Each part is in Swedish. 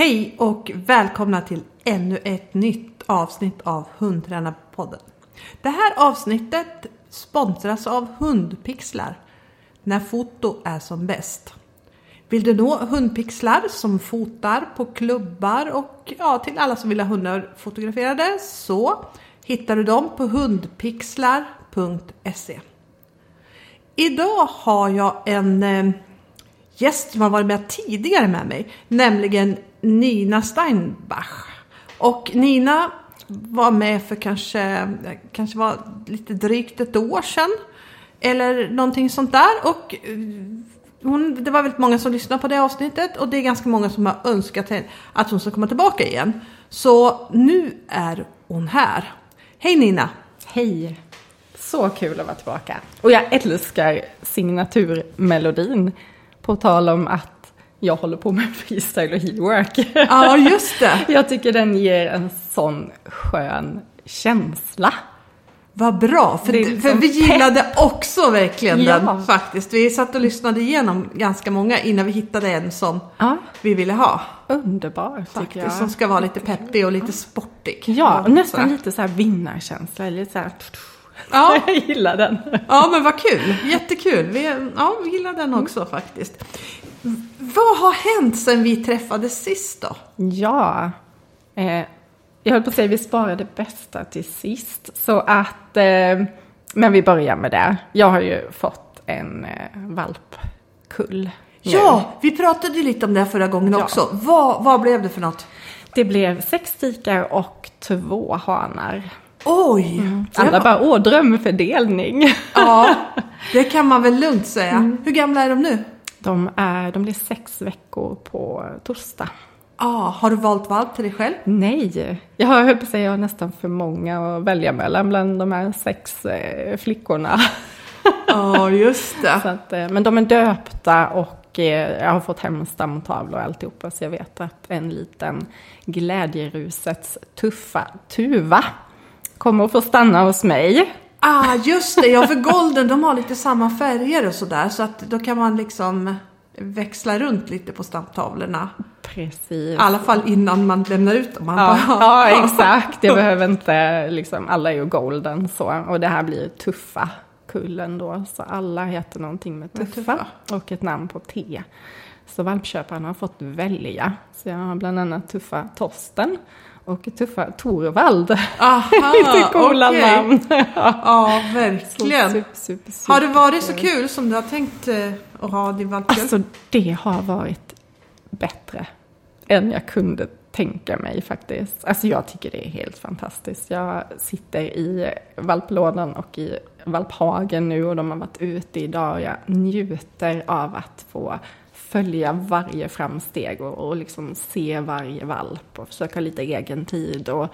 Hej och välkomna till ännu ett nytt avsnitt av Hundtränarpodden. Det här avsnittet sponsras av Hundpixlar, när foto är som bäst. Vill du nå hundpixlar som fotar på klubbar och ja, till alla som vill ha hundar fotograferade så hittar du dem på hundpixlar.se. Idag har jag en eh, gäst som har varit med tidigare med mig, nämligen Nina Steinbach. Och Nina var med för kanske, kanske var lite drygt ett år sedan. Eller någonting sånt där. Och eh, hon, det var väldigt många som lyssnade på det avsnittet och det är ganska många som har önskat att hon ska komma tillbaka igen. Så nu är hon här. Hej Nina! Hej! Så kul att vara tillbaka. Och jag älskar signaturmelodin. På tal om att jag håller på med freestyle och heelwork. Ja, just det. Jag tycker den ger en sån skön känsla. Vad bra, för, liksom för vi gillade också verkligen Ja. den faktiskt. Vi satt och lyssnade igenom ganska många innan vi hittade en som Ja, vi ville ha. underbar tycker Faktiskt, jag. som ska vara lite peppig och lite sportig. Ja, Och nästan sådär. lite så här vinnarkänsla. Lite så här... Ja. Jag gillar den. Ja, men vad kul. Jättekul. Vi, ja, vi gillar den också faktiskt. Vad har hänt sen vi träffades sist då? Ja, eh, jag höll på att säga vi sparar det bästa till sist. Så att, eh, men vi börjar med det. Jag har ju fått en eh, valpkull. nu. Ja, vi pratade lite om det förra gången Ja. också. Vad, vad blev det för något? Det blev sex tikar och två hanar. Oj! det Alla var- bara, åh, drömfördelning. Ja, det kan man väl lugnt säga. Mm. Hur gamla är de nu? De, är, de blir sex veckor på torsdag. Ja, har du valt valp till dig själv? Nej, jag har, höll på att säga, jag har nästan för många att välja mellan bland de här sex eh, flickorna. Ja, just det. Att, eh, men de är döpta och eh, jag har fått hem stamtavlor och alltihopa. Så jag vet att en liten glädjerusets tuffa tuva kommer att få stanna hos mig. Ah, just det. Ja, för golden, de har lite samma färger och sådär. Så att då kan man liksom växla runt lite på stamtavlorna. Precis. I alla fall innan man lämnar ut dem. Man Ja, bara, ja, exakt. Jag behöver inte, liksom, alla är ju golden så. Och det här blir tuffa kullen då. Så alla heter någonting med Med tuffa. Och ett namn på T. Så valpköparen har fått välja. Så jag har bland annat tuffa Torsten och tuffa Torvald. Aha, Lite coola okej. namn. Ja, verkligen. super, super, super Har det varit så kul. kul som du har tänkt eh, att ha din valpkull? Alltså det har varit bättre än jag kunde tänka mig faktiskt. Alltså jag tycker det är helt fantastiskt. Jag sitter i valplådan och i valphagen nu och de har varit ute idag och jag njuter av att få följa varje framsteg och, och liksom se varje valp och försöka ha lite egen tid och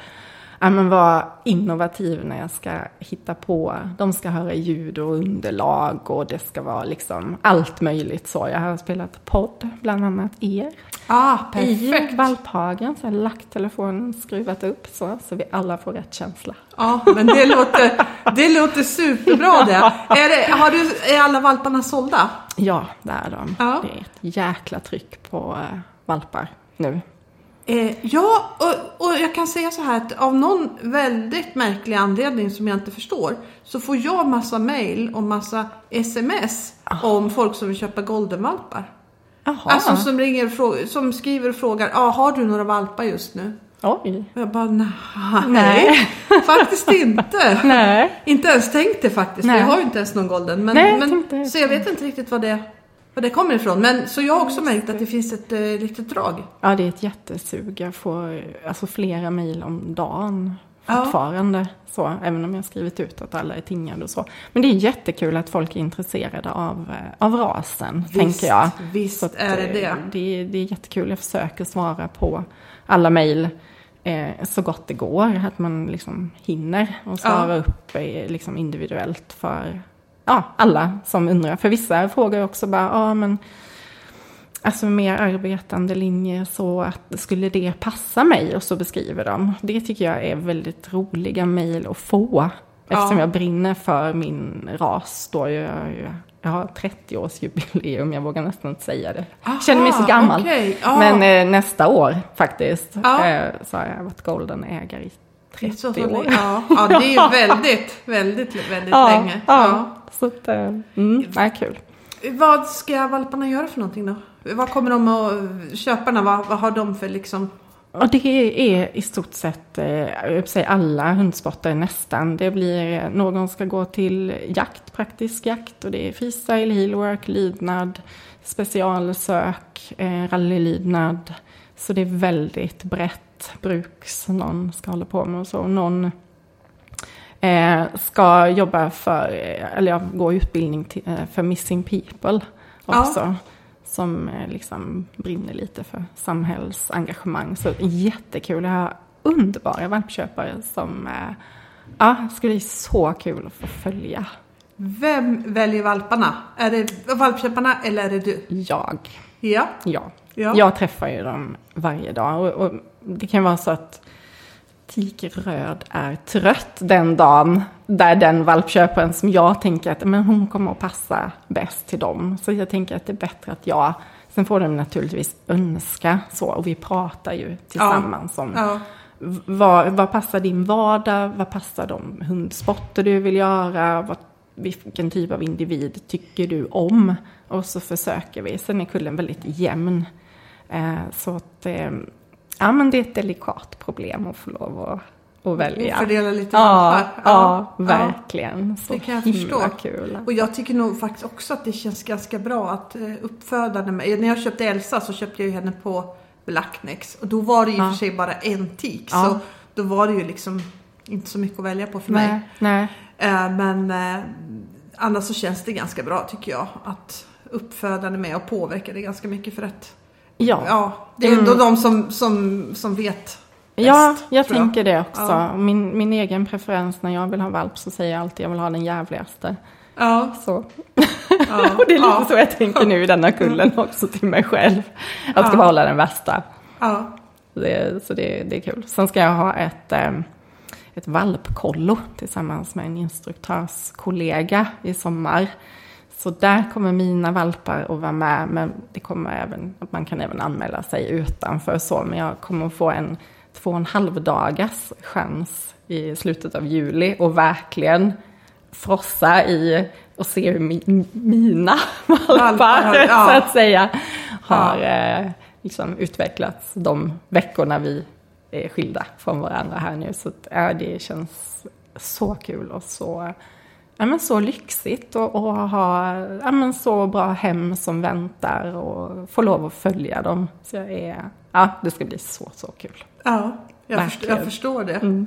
ja, men vara innovativ när jag ska hitta på. De ska höra ljud och underlag och det ska vara liksom allt möjligt så. Jag har spelat podd, bland annat er. Ah, I perfekt. valphagen, så jag har lagt telefonen, skruvat upp så, så vi alla får rätt känsla. Ja, men det låter, det låter superbra det. Är, det har du, är alla valparna sålda? Ja, det är de. Ja. Det är ett jäkla tryck på eh, valpar nu. Eh, ja, och, och jag kan säga så här att av någon väldigt märklig anledning som jag inte förstår så får jag massa mail och massa sms om folk som vill köpa goldenvalpar. Jaha, Alltså som, ringer som skriver och frågar, ah, har du några valpar just nu? oj. Och jag bara, nej, Nej. faktiskt inte. Nej. Inte ens tänkt det faktiskt, Nej. jag har ju inte ens någon golden. Men, Nej, men, så jag vet inte riktigt vad det, vad det kommer ifrån. Men, så jag har också märkt att det finns ett eh, litet drag. Ja, det är ett jättesug. Jag får alltså flera mejl om dagen Ja. fortfarande. Så, även om jag har skrivit ut att alla är tingade och så. Men det är jättekul att folk är intresserade av, eh, av rasen, tänker jag. Visst att, är det eh, det. det. Det är jättekul. Jag försöker svara på alla mejl eh, så gott det går. Att man liksom hinner och svara upp eh, liksom individuellt för ja, alla som undrar. För vissa frågar också bara, ja men Alltså mer arbetande linjer så att skulle det passa mig och så beskriver de. Det tycker jag är väldigt roliga mejl att få. Eftersom Ja. jag brinner för min ras då. Jag, jag, jag har 30-årsjubileum, jag vågar nästan inte säga det. Aha, Känner mig så gammal. okej, ja. Men eh, nästa år faktiskt Ja. eh, så har jag varit golden-ägare i 30 Så- så- år. Ja, ja, det är ju väldigt, väldigt, väldigt länge. Ja, så att, eh, mm, nej, kul. Vad ska valparna göra för någonting då? Vad kommer de att, köparna, vad, vad har de för liksom? Och det är i stort sett, eh, alla hundsporter nästan. Det blir, eh, någon ska gå till jakt, praktisk jakt och det är freestyle, heelwork, lydnad, specialsök, eh, rallylydnad. Så det är väldigt brett bruks någon ska hålla på med och så. Någon ska jobba för, eh, eller ja, gå utbildning till, eh, för missing people också. Ja. Som eh, liksom brinner lite för samhällsengagemang. Så jättekul. Jag har underbara valpköpare som eh, ja, skulle bli så kul att få följa. Vem väljer valparna? Är det valpköparna eller är det du? Jag. Ja. Ja. Ja. Jag träffar ju dem varje dag. Och, och det kan vara så att Tigerröd är trött den dagen där den valpköparen som jag tänker att men hon kommer att passa bäst till dem. Så jag tänker att det är bättre att jag, sen får de naturligtvis önska så och vi pratar ju tillsammans om Ja. vad, vad passar din vardag, vad passar de hundsporter du vill göra, vad, vilken typ av individ tycker du om? Och så försöker vi. Sen är kullen väldigt jämn. Eh, så att, eh, ja men det är ett delikat problem att få lov att, att välja. Och fördela lite ja, valpar. ja, verkligen. Så Det kan jag förstå. kul. Och jag tycker nog faktiskt också att det känns ganska bra att eh, uppfödarna med, När jag köpte Elsa så köpte jag ju henne på Blacknex. Och då var det ju och Ja. för sig bara en tik. Ja. Så då var det ju liksom inte så mycket att välja på för mig. Nej, nej. Eh, Men eh, annars så känns det ganska bra tycker jag. Att uppfödarna är med och påverkar det ganska mycket för att Ja. ja, det är ändå de som, som, som vet Ja, bäst, jag tror tänker det också. Ja. Min, min egen preferens när jag vill ha valp så säger jag alltid jag vill ha den jävligaste. Ja, Så. ja, Och det är lite ja, så jag tänker nu i denna kullen också till mig själv. Jag ska Ja. behålla den värsta. ja. Det, så det, det är kul. Sen ska jag ha ett, eh, ett valpkollo tillsammans med en instruktörskollega i sommar. Så där kommer mina valpar att vara med, men det kommer även, man kan även anmäla sig utanför så, men jag kommer få en två och en halv dagars chans i slutet av juli och verkligen frossa i och se hur mi, mina valpar, Valpar, ja. så att säga, har eh, liksom utvecklats de veckorna vi är skilda från varandra här nu. Så att, ja, det känns så kul och så, ja, men så lyxigt och, och ha ja, men så bra hem som väntar och få lov att följa dem. Så jag är, ja, det ska bli så, så kul. ja jag, förstår, jag förstår det. Mm.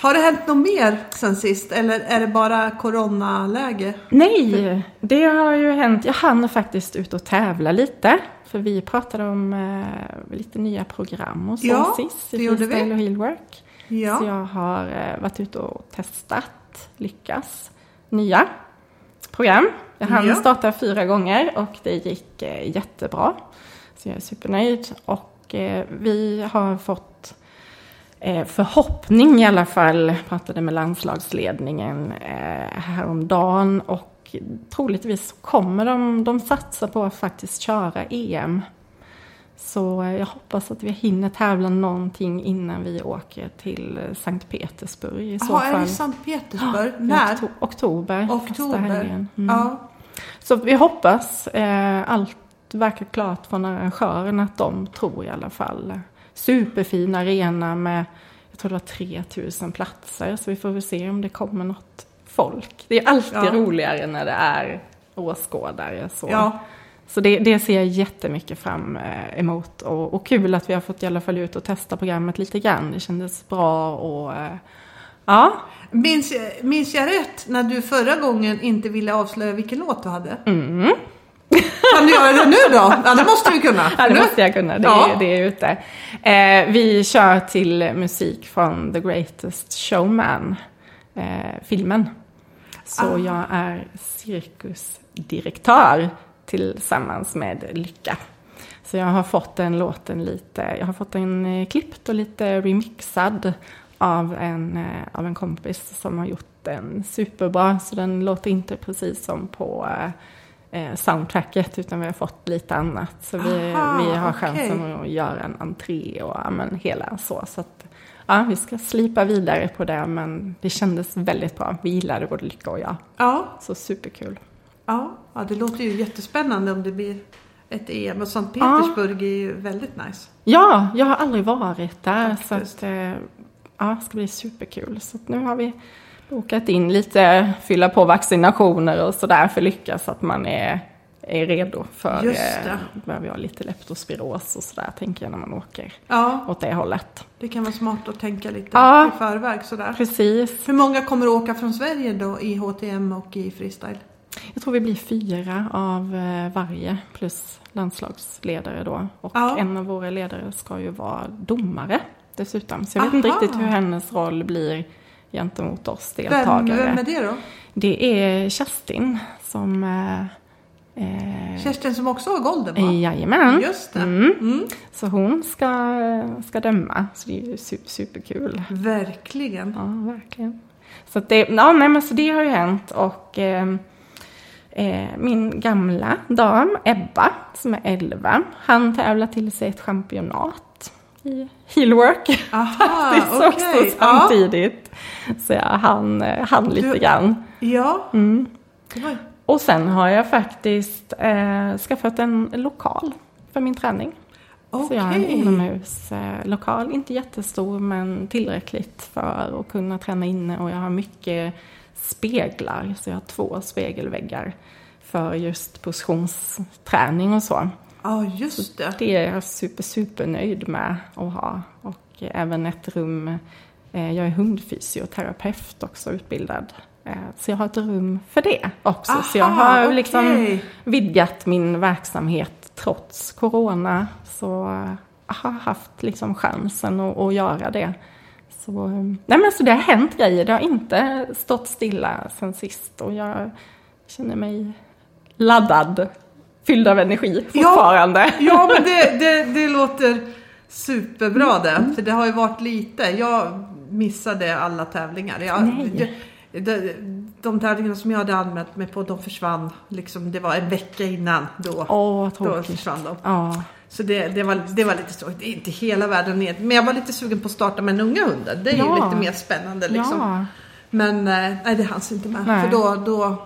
Har det hänt något mer sen sist eller är det bara coronaläge? Nej, det har ju hänt. Jag hann faktiskt ut och tävla lite. För vi pratade om eh, lite nya program och så Ja, sist. I freestyle och heelwork. Så Ja, jag har eh, varit ute och testat, lyckas, nya program. Jag hann Ja. starta fyra gånger och det gick eh, jättebra. Så jag är supernöjd. Och eh, vi har fått eh, förhoppning i alla fall, jag pratade med landslagsledningen häromdagen och troligtvis kommer de, de satsa på att faktiskt köra EM. Så jag hoppas att vi hinner tävla någonting innan vi åker till Sankt Petersburg i så Jaha, är fall. det Sankt Petersburg? I När? okto- oktober. Oktober? Mm. Ja. Så vi hoppas. Eh, allt verkar klart från arrangören att de tror i alla fall. Superfin arena med, jag tror det var 3000 platser. Så vi får väl se om det kommer något folk. Det är alltid Ja. roligare när det är åskådare. Så, Ja. Så det, det ser jag jättemycket fram eh, emot. Och, och kul att vi har fått i alla fall ut och testa programmet lite grann. Det kändes bra och eh, ja. Minns, minns jag rätt när du förra gången inte ville avslöja vilken låt du hade? Mm. Kan du göra det nu då? Ja, det måste du kunna. Ja, det måste jag kunna. Det, Ja. är, det är ute. Eh, vi kör till musik från The Greatest Showman, eh, filmen. Så Ah. jag är cirkusdirektör tillsammans med Lycka. Så jag har fått den låten lite, jag har fått den eh, klippt och lite remixad av en, eh, av en kompis som har gjort den superbra. Så den låter inte precis som på eh, soundtracket utan vi har fått lite annat. Så vi, Aha, vi har chansen att göra en entré och ja, men, hela så. så att, ja, vi ska slipa vidare på det men det kändes väldigt bra. Vi gillade både Lycka och jag. Ja, Så superkul. Ja, ja, det låter ju jättespännande om det blir ett EM. Och Sankt Petersburg är ju väldigt nice. Ja, jag har aldrig varit där så Faktiskt. att, eh, ja, det ska bli superkul. Så nu har vi bokat in lite, fylla på vaccinationer och sådär för lycka så att man är, är redo för, Just det. eh, behöver jag lite leptospiros och sådär tänker jag när man åker Ja, åt det hållet. det kan vara smart att tänka lite Ja. i förväg sådär. Precis. Hur många kommer att åka från Sverige då i HTM och i freestyle? Jag tror vi blir fyra av eh, varje plus landslagsledare då. Och Ja. en av våra ledare ska ju vara domare dessutom. Så jag vet inte Aha. riktigt hur hennes roll blir gentemot oss Vem, deltagare. vem är det då? Det är Kerstin som... Eh, eh, Kerstin som också har golden va? Jajamän. Just det. Mm. Mm. Så hon ska, ska döma. Så det är ju super, superkul. Verkligen. Ja, verkligen. Så, det, ja, nej, men så det har ju hänt och eh, min gamla dam Ebba som är 11, han tävlar till sig ett championat i heelwork. Det är också samtidigt. Så jag hann, eh, hann lite Du- grann. Ja. Mm. Och sen har jag faktiskt eh, skaffat en lokal för min träning. Så jag har en inomhuslokal, inte jättestor men tillräckligt för att kunna träna inne och jag har mycket speglar, så jag har två spegelväggar för just positionsträning och så. Ja, just det. Det är jag super, super nöjd med att ha. Och även ett rum, eh, jag är hundfysioterapeut också utbildad. Eh, Så jag har ett rum för det också. så jag Aha, har okej. liksom vidgat min verksamhet trots corona. Så jag har haft liksom chansen att, att göra det. Så, nej men så det har hänt grejer. Det har inte stått stilla sen sist. Och jag känner mig laddad. Fylld av energi Ja. fortfarande. Ja, men det, det, det låter superbra det. För det har ju varit lite. Jag missade alla tävlingar. Jag, Nej. jag, de, de tävlingarna som jag hade anmält mig på, de försvann. Liksom, det var en vecka innan då. Åh, vad då tråkigt. försvann de. Ja, Så det, det, var, det var lite tråkigt. Det är inte hela världen ner. Men jag var lite sugen på att starta med en unga hunden. Det är ju Ja. lite mer spännande liksom. ja. Men eh, nej, det hanns inte med. Nej. För då, då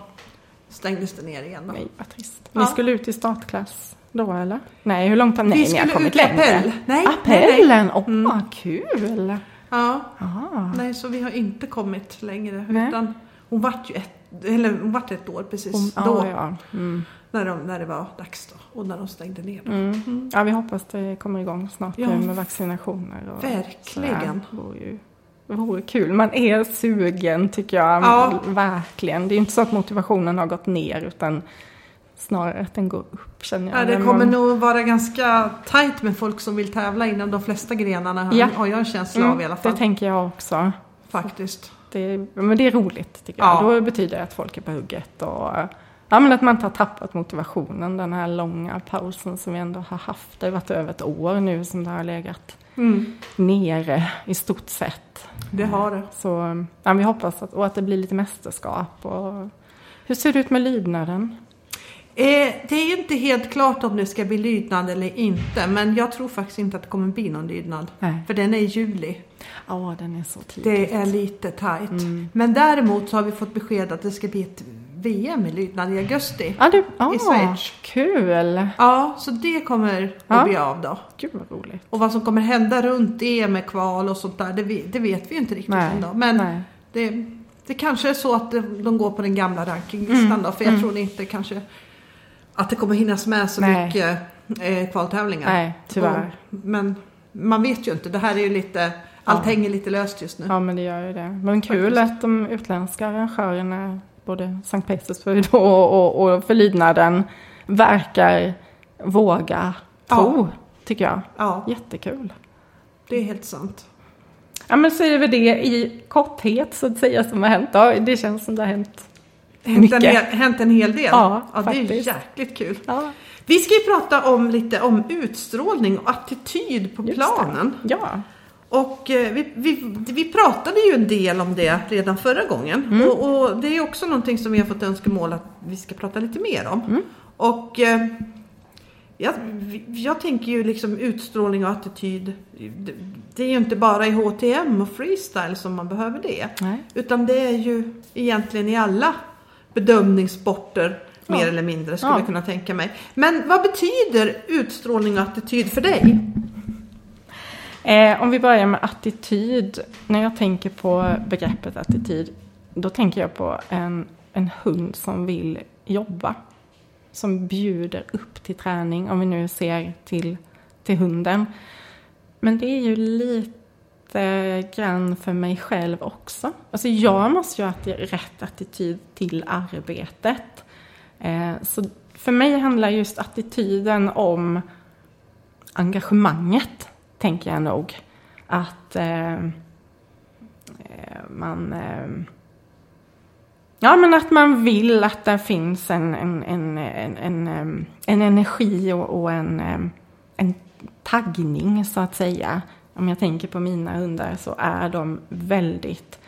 stängdes det ner igen. Då. Nej, vad trist. Ja. Ni skulle ut i startklass då eller? Nej, hur långt har ni? Vi Ni har skulle kommit ut längre. appell. Nej. Appellen? Åh, vad kul! Ja, Ah. nej, så vi har inte kommit längre. Nej. Utan hon vart ju ett, eller hon vart ett år precis Om, då. ja, ja. Mm. När, de, när det var dags då. Och när de stängde ner. Mm. ja, vi hoppas det kommer igång snart Ja. med vaccinationer. Och Verkligen. Det vore ju det vore kul. Man är sugen tycker jag. Ja. Verkligen. Det är ju inte så att motivationen har gått ner utan snarare att den går upp känner jag. Ja, det kommer man- nog vara ganska tajt med folk som vill tävla inom de flesta grenarna. Ja. Har jag en känsla av i alla fall. Mm, Det tänker jag också. Faktiskt. Det, men det är roligt tycker Ja. jag. Då betyder det att folk är på hugget och ja, men att man inte har tappat motivationen. Den här långa pausen som vi ändå har haft. Det har varit över ett år nu som det har legat nere i stort sett. Det har det. Så ja, vi hoppas att, och att det blir lite mästerskap. Och, hur ser det ut med lydnaden? Eh, det är ju inte helt klart om det ska bli lydnad eller inte. Men jag tror faktiskt inte att det kommer bli någon lydnad. Nej. För den är i juli. Ja, den är så tidig. Det är lite tajt. Mm. Men däremot så har vi fått besked att det ska bli ett VM i lydnad i augusti. Ja, du, ja, I Schweiz. Kul! Ja, så det kommer att Ja. bli av då. Gud vad roligt. Och vad som kommer hända runt det med kval och sånt där, det vet, det vet vi ju inte riktigt Nej, ändå. Men nej. det, det kanske är så att de, går på den gamla rankinglistan Mm, då. För jag mm. tror inte kanske att det kommer hinnas med så Nej. mycket eh, kvaltävlingar. Nej, tyvärr. Och, men man vet ju inte. Det här är ju lite, allt Ja. hänger lite löst just nu. Ja, men det gör ju det. Men kul att de utländska arrangörerna, både Sankt Petersburg och, och, och för lydnaden, verkar våga Ja. tro, tycker jag. Ja, Jättekul. det är helt sant. Ja, men säger vi det i korthet så att säga som har hänt. Ja, det känns som det har hänt. Hänt en, Mycket. hel, hänt en hel del. Ja, det är jäkligt kul. Ja, Vi ska ju prata om lite om utstrålning och attityd på just planen. Det. Ja. Och eh, vi, vi, vi pratade ju en del om det redan förra gången. Mm. Och, och det är också någonting som vi har fått önskemål att vi ska prata lite mer om. Mm. Och eh, jag, jag tänker ju liksom utstrålning och attityd. Det, det är ju inte bara i HTM och freestyle som man behöver det. Nej. Utan det är ju egentligen i alla bedömningssporter mer Ja. eller mindre skulle Ja. jag kunna tänka mig. Men vad betyder utstrålning och attityd för dig? Eh, om vi börjar med attityd. När jag tänker på begreppet attityd, då tänker jag på en, en hund som vill jobba. Som bjuder upp till träning, om vi nu ser till, till hunden. Men det är ju lite grann för mig själv också. Alltså jag måste ju ha rätt attityd till arbetet. Eh, så för mig handlar just attityden om engagemanget, tänker jag nog. Att eh, eh, man... Eh, ja, men att man vill att det finns en, en, en, en, en, eh, en energi och, och en, eh, en taggning, så att säga. Om jag tänker på mina hundar så är de väldigt...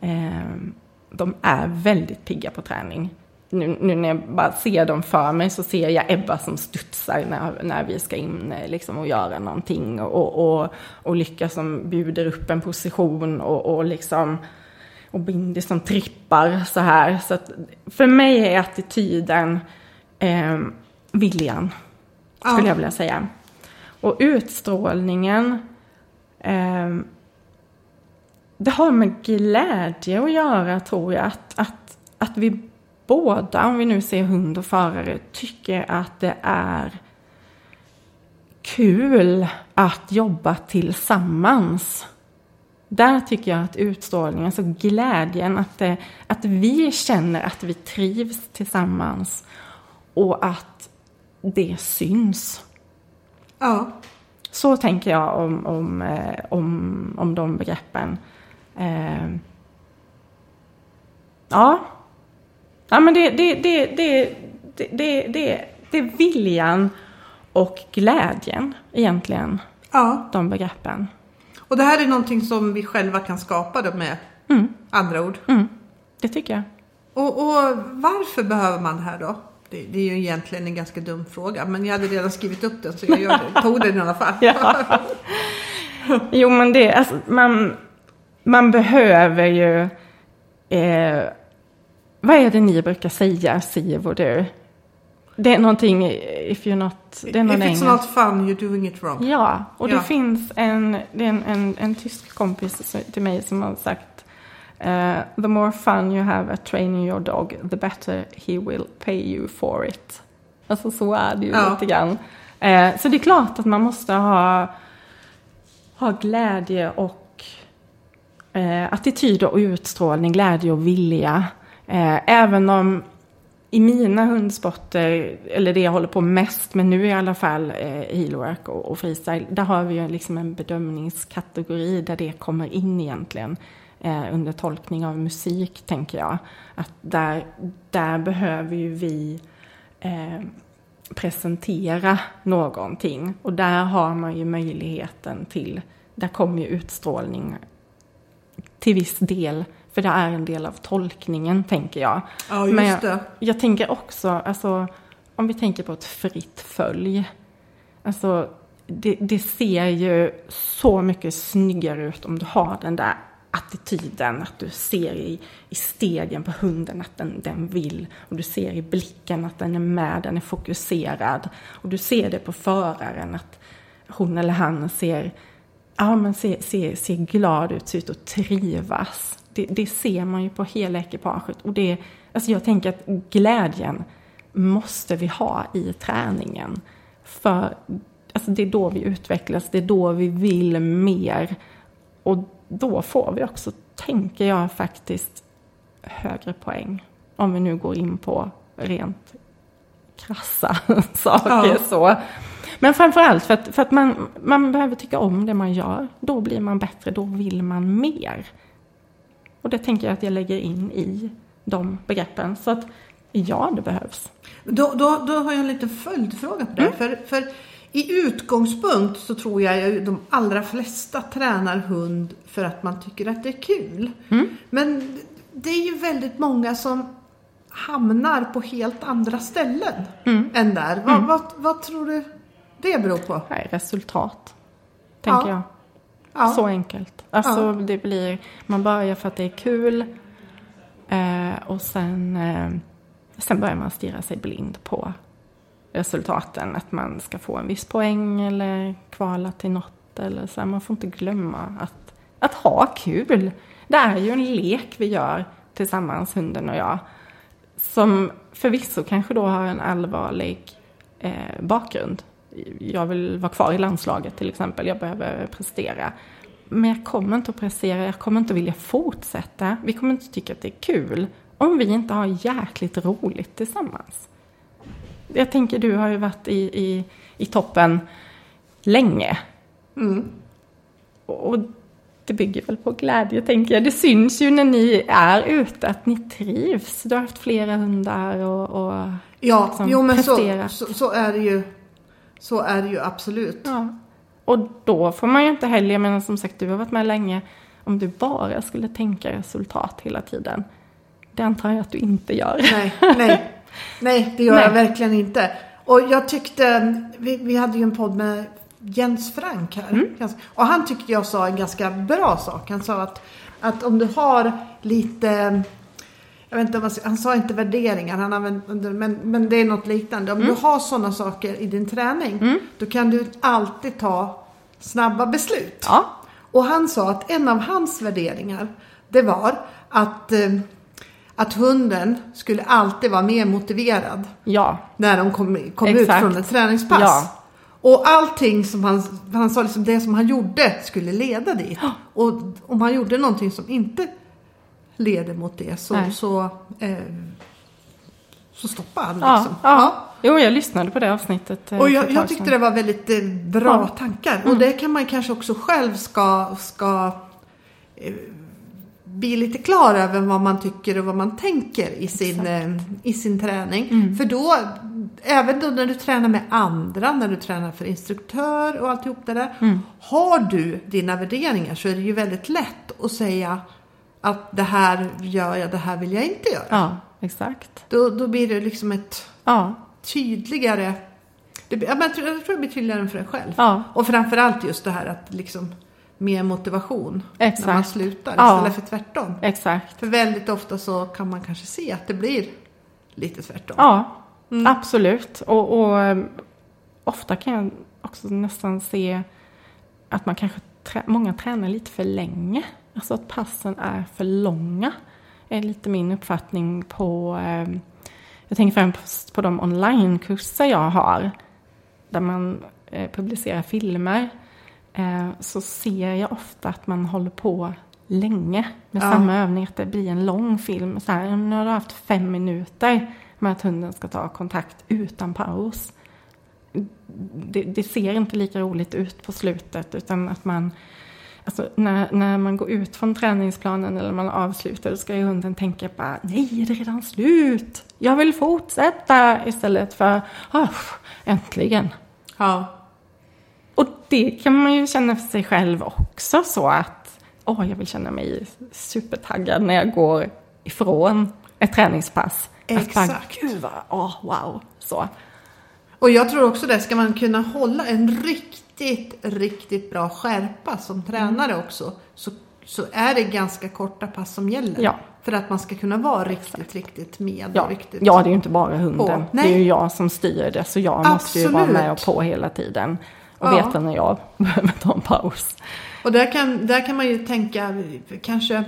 Eh, de är väldigt pigga på träning. Nu, nu när jag bara ser dem för mig så ser jag Ebba som studsar när, när vi ska in eh, liksom, och göra någonting. Och, och, och Lycka som bjuder upp en position och, och liksom och Bindi som trippar så här. Så för mig är attityden eh, viljan, skulle Ja. jag vilja säga. Och utstrålningen, eh, det har med glädje att göra tror jag. Att, att, att vi båda, om vi nu ser hund och förare, tycker att det är kul att jobba tillsammans. Där tycker jag att utstrålningen, alltså glädjen, att, det, att vi känner att vi trivs tillsammans och att det syns. Ja. Så tänker jag om, om, eh, om, om de begreppen. Eh, ja. Ja, men det, det, det, det, det, det, det, det är viljan och glädjen egentligen, ja. de begreppen. Och det här är någonting som vi själva kan skapa då med Mm, andra ord. mm, det tycker jag. Och, och varför behöver man det här då? Det, det är ju egentligen en ganska dum fråga, men jag hade redan skrivit upp den så jag gör det. tog den i alla fall. Ja. Jo, men det, alltså, man, man behöver ju... Eh, vad är det ni brukar säga, Siv och du? Det är någonting, if you're not... Det är någon If it's not fun, you're doing it wrong. Ja, och det Ja. finns en, det är en, en, en tysk kompis till mig som har sagt eh, The more fun you have at training your dog, the better he will pay you for it. Alltså så är det ju Ja. lite grann. Eh, så det är klart att man måste ha, ha glädje och eh, attityder och utstrålning, glädje och vilja. Eh, även om i mina hundsporter, eller det jag håller på mest med nu i alla fall, eh, heelwork och, och freestyle, där har vi ju liksom en bedömningskategori där det kommer in egentligen eh, under tolkning av musik, tänker jag. Att där, där behöver ju vi eh, presentera någonting och där har man ju möjligheten till, där kommer ju utstrålning till viss del, för det är en del av tolkningen, tänker jag. Ja, just Men jag, det. jag tänker också, alltså, om vi tänker på ett fritt följ. Alltså, det, det ser ju så mycket snyggare ut om du har den där attityden, att du ser i, i stegen på hunden att den, den vill. Och du ser i blicken att den är med, den är fokuserad. Och du ser det på föraren att hon eller han ser, ja, men ser, ser, ser glad ut, ser ut att trivas. Det, det ser man ju på hela ekipaget. Och det, alltså jag tänker att glädjen måste vi ha i träningen. För alltså det är då vi utvecklas, det är då vi vill mer. Och då får vi också, tänker jag faktiskt, högre poäng. Om vi nu går in på rent krassa saker Ja. så. Men framförallt för att, för att man, man behöver tycka om det man gör. Då blir man bättre, då vill man mer. Och det tänker jag att jag lägger in i de begreppen. Så att ja, det behövs. Då, då, då har jag en liten följdfråga på det. Mm. För, för i utgångspunkt så tror jag ju de allra flesta tränar hund för att man tycker att det är kul. Men det är ju väldigt många som hamnar på helt andra ställen än där. Vad, vad, vad tror du det beror på? Nej, resultat. Tänker Ja. jag. Ja. Så enkelt. Alltså Ja. det blir, man börjar för att det är kul. Eh, och sen, eh, sen börjar man stirra sig blind på resultaten. Att man ska få en viss poäng eller kvala till något. Eller så här. Man får inte glömma att, att ha kul. Det är ju en lek vi gör tillsammans, hunden och jag. Som förvisso kanske då har en allvarlig eh, bakgrund. Jag vill vara kvar i landslaget till exempel. Jag behöver prestera. Men jag kommer inte att prestera. Jag kommer inte att vilja fortsätta. Vi kommer inte att tycka att det är kul. Om vi inte har jäkligt roligt tillsammans. Jag tänker, du har ju varit i, i, i toppen länge. Och det bygger väl på glädje, tänker jag. Det syns ju när ni är ute att ni trivs. Du har haft flera hundar och, och Ja, liksom jo men så, så, så är det ju. Så är det ju absolut. Ja. Och då får man ju inte heller, jag menar som sagt du har varit med länge, om du bara skulle tänka resultat hela tiden. Det antar jag att du inte gör. Nej, nej. Nej, det gör Nej. jag verkligen inte. Och jag tyckte, vi, vi hade ju en podd med Jens Frank här. Mm. Och han tyckte jag sa en ganska bra sak. Han sa att, att om du har lite, jag vet inte om man, ska- han sa inte värderingar, han använde, men, men det är något liknande. Om Mm. du har sådana saker i din träning, då kan du alltid ta snabba beslut. Ja, Och han sa att en av hans värderingar, det var att, eh, att hunden skulle alltid vara mer motiverad ja, när de kom, kom ut från ett träningspass. Ja. Och allting som han, han sa, liksom det som han gjorde skulle leda dit. Och om han gjorde någonting som inte leder mot det så, Nej. så, eh, så stoppade han ja, liksom. ja. Jo, jag lyssnade på det avsnittet. eh, Och jag, jag tyckte det var väldigt eh, bra Ja. Mm. tankar. Och det kan man kanske också själv ska, ska eh, bli lite klar över vad man tycker och vad man tänker i sin, eh, i sin träning. Mm. För då, även då när du tränar med andra, när du tränar för instruktör och alltihop det där. Mm. Har du dina värderingar så är det ju väldigt lätt att säga att det här gör jag, det här vill jag inte göra. Ja, exakt. Då, då blir det liksom ett Ja, tydligare. Det, jag, jag tror det blir tydligare för dig själv. Ja. Och framförallt just det här att liksom mer motivation när man Exakt. slutar Ja. istället för tvärtom. exakt. För väldigt ofta så kan man kanske se att det blir lite tvärtom. Ja, Mm. absolut. Och, och eh, ofta kan jag också nästan se att man kanske trä- många tränar lite för länge. Alltså att passen är för långa. är lite min uppfattning på eh, jag tänker främst på de onlinekurser jag har. Där man eh, publicerar filmer. Eh, så ser jag ofta att man håller på länge med Ja. samma övning. Att det blir en lång film. Så här, nu har du haft fem minuter med att hunden ska ta kontakt utan paus. Det, det ser inte lika roligt ut på slutet utan att man Alltså när, när man går ut från träningsplanen eller man avslutar ska ju hunden tänka bara nej, är det redan slut? Jag vill fortsätta istället för "Ah, äntligen. Ja. Och det kan man ju känna för sig själv också så att åh, jag vill känna mig supertaggad när jag går ifrån ett träningspass. Att bara, Exakt. Gud vad, åh, wow. Så. Och jag tror också det, ska man kunna hålla en riktigt, riktigt bra skärpa som tränare också så, så är det ganska korta pass som gäller. Ja. För att man ska kunna vara riktigt, riktigt med. Ja, Riktigt, ja, det är ju inte bara hunden. Det är ju jag som styr det, så jag måste ju vara Absolut. med och på hela tiden. Och Ja. veta när jag behöver ta en paus. Och där kan, där kan man ju tänka, kanske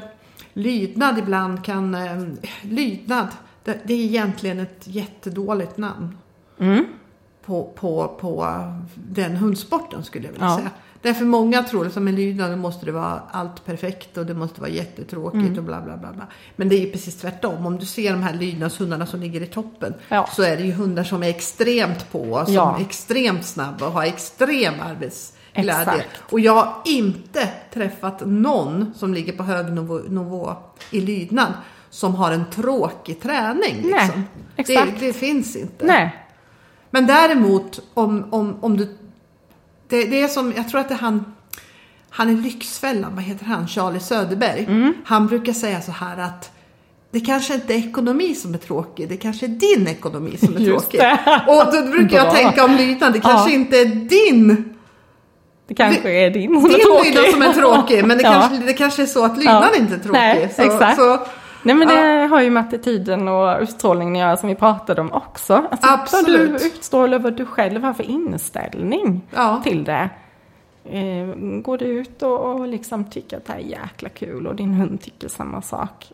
lydnad ibland kan, eh, lydnad, det, det är egentligen ett jättedåligt namn. Mm. På, på, på den hundsporten skulle jag vilja Ja. säga. Därför många tror att med lydnad måste det vara allt perfekt och det måste vara jättetråkigt Mm. och bla bla bla. bla. Men det är ju precis tvärtom. Om du ser de här lydnadshundarna som ligger i toppen Ja. så är det ju hundar som är extremt på, som Ja. är extremt snabba och har extrem arbetsglädje. Exakt. Och jag har inte träffat någon som ligger på hög nivå, nivå i lydnad som har en tråkig träning. Nej, Liksom. Det, exakt. det finns inte. Nej, Men däremot om, om, om du Det, det är som, jag tror att det är han, han är Lyxfällan, vad heter han, Charlie Söderberg. Mm. Han brukar säga så här att det kanske inte är ekonomi som är tråkig, det kanske är din ekonomi som är Just tråkig. det. Och då brukar jag Bra. tänka om lydnad, det kanske Ja. inte är din, Det kanske är din som är din tråkig. lydnad som är tråkig, men det, Ja. kanske, det kanske är så att lydnad Ja. inte är tråkig. Nej, så, exakt. Så, Nej men det har ju med attityden och utstrålningen att göra som vi pratade om också. Alltså, Absolut. Vad du utstrålar, vad du själv har för inställning Ja. till det. Eh, går du ut och, och liksom tycker att det här är jäkla kul och din hund tycker samma sak.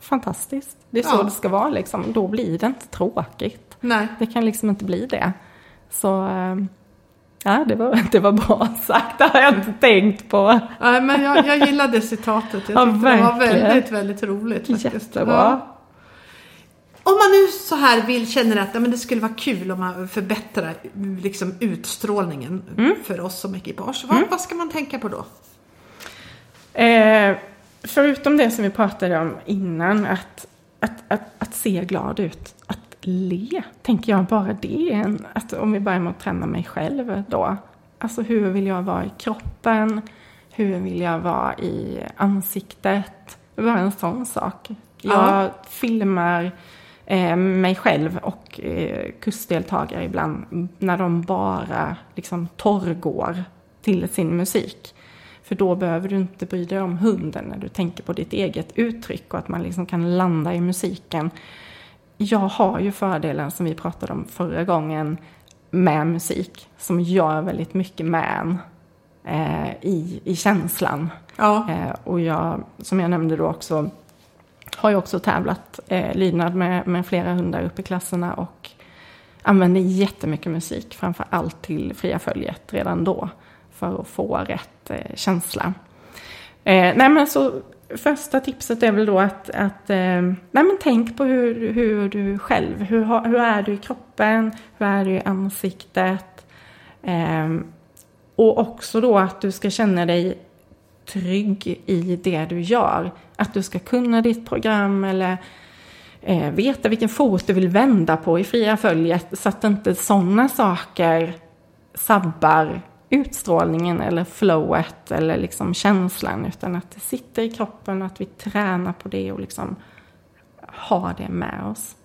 Fantastiskt. Det är så Ja. det ska vara liksom. Då blir det inte tråkigt. nej. Det kan liksom inte bli det. Så eh, ja, det var, det var bra sagt. Det har jag inte tänkt på. Nej, men jag, jag gillade citatet. Jag Ja, tyckte det var verkligen. väldigt, väldigt roligt. Faktiskt. Jättebra. Ja. Om man nu så här vill, känner att ja, men det skulle vara kul om man förbättrar liksom, utstrålningen Mm. för oss som ekipage. Vad, vad ska man tänka på då? Eh, förutom det som vi pratade om innan, att, att, att, att se glad ut, le, tänker jag bara det. är En, att om vi börjar med att träna mig själv då. Alltså hur vill jag vara i kroppen? Hur vill jag vara i ansiktet? Bara en sån sak. Jag Ja. filmar eh, mig själv och eh, kursdeltagare ibland när de bara liksom torrgår till sin musik. För då behöver du inte bry dig om hunden när du tänker på ditt eget uttryck och att man liksom kan landa i musiken. Jag har ju fördelen som vi pratade om förra gången med musik som gör väldigt mycket med en eh, i, i känslan. Ja. Eh, och jag, som jag nämnde då också, har ju också tävlat eh, lydnad med, med flera hundar uppe i klasserna och använder jättemycket musik, framför allt till fria följet redan då, för att få rätt eh, känsla. Eh, nej men så första tipset är väl då att, att eh, nej men tänk på hur, hur du själv, hur, hur är du i kroppen, hur är du i ansiktet. Eh, och också då att du ska känna dig trygg i det du gör. Att du ska kunna ditt program eller eh, veta vilken fot du vill vända på i fria följet så att inte sådana saker sabbar utstrålningen eller flowet eller liksom känslan utan att det sitter i kroppen och att vi tränar på det och liksom har det med oss.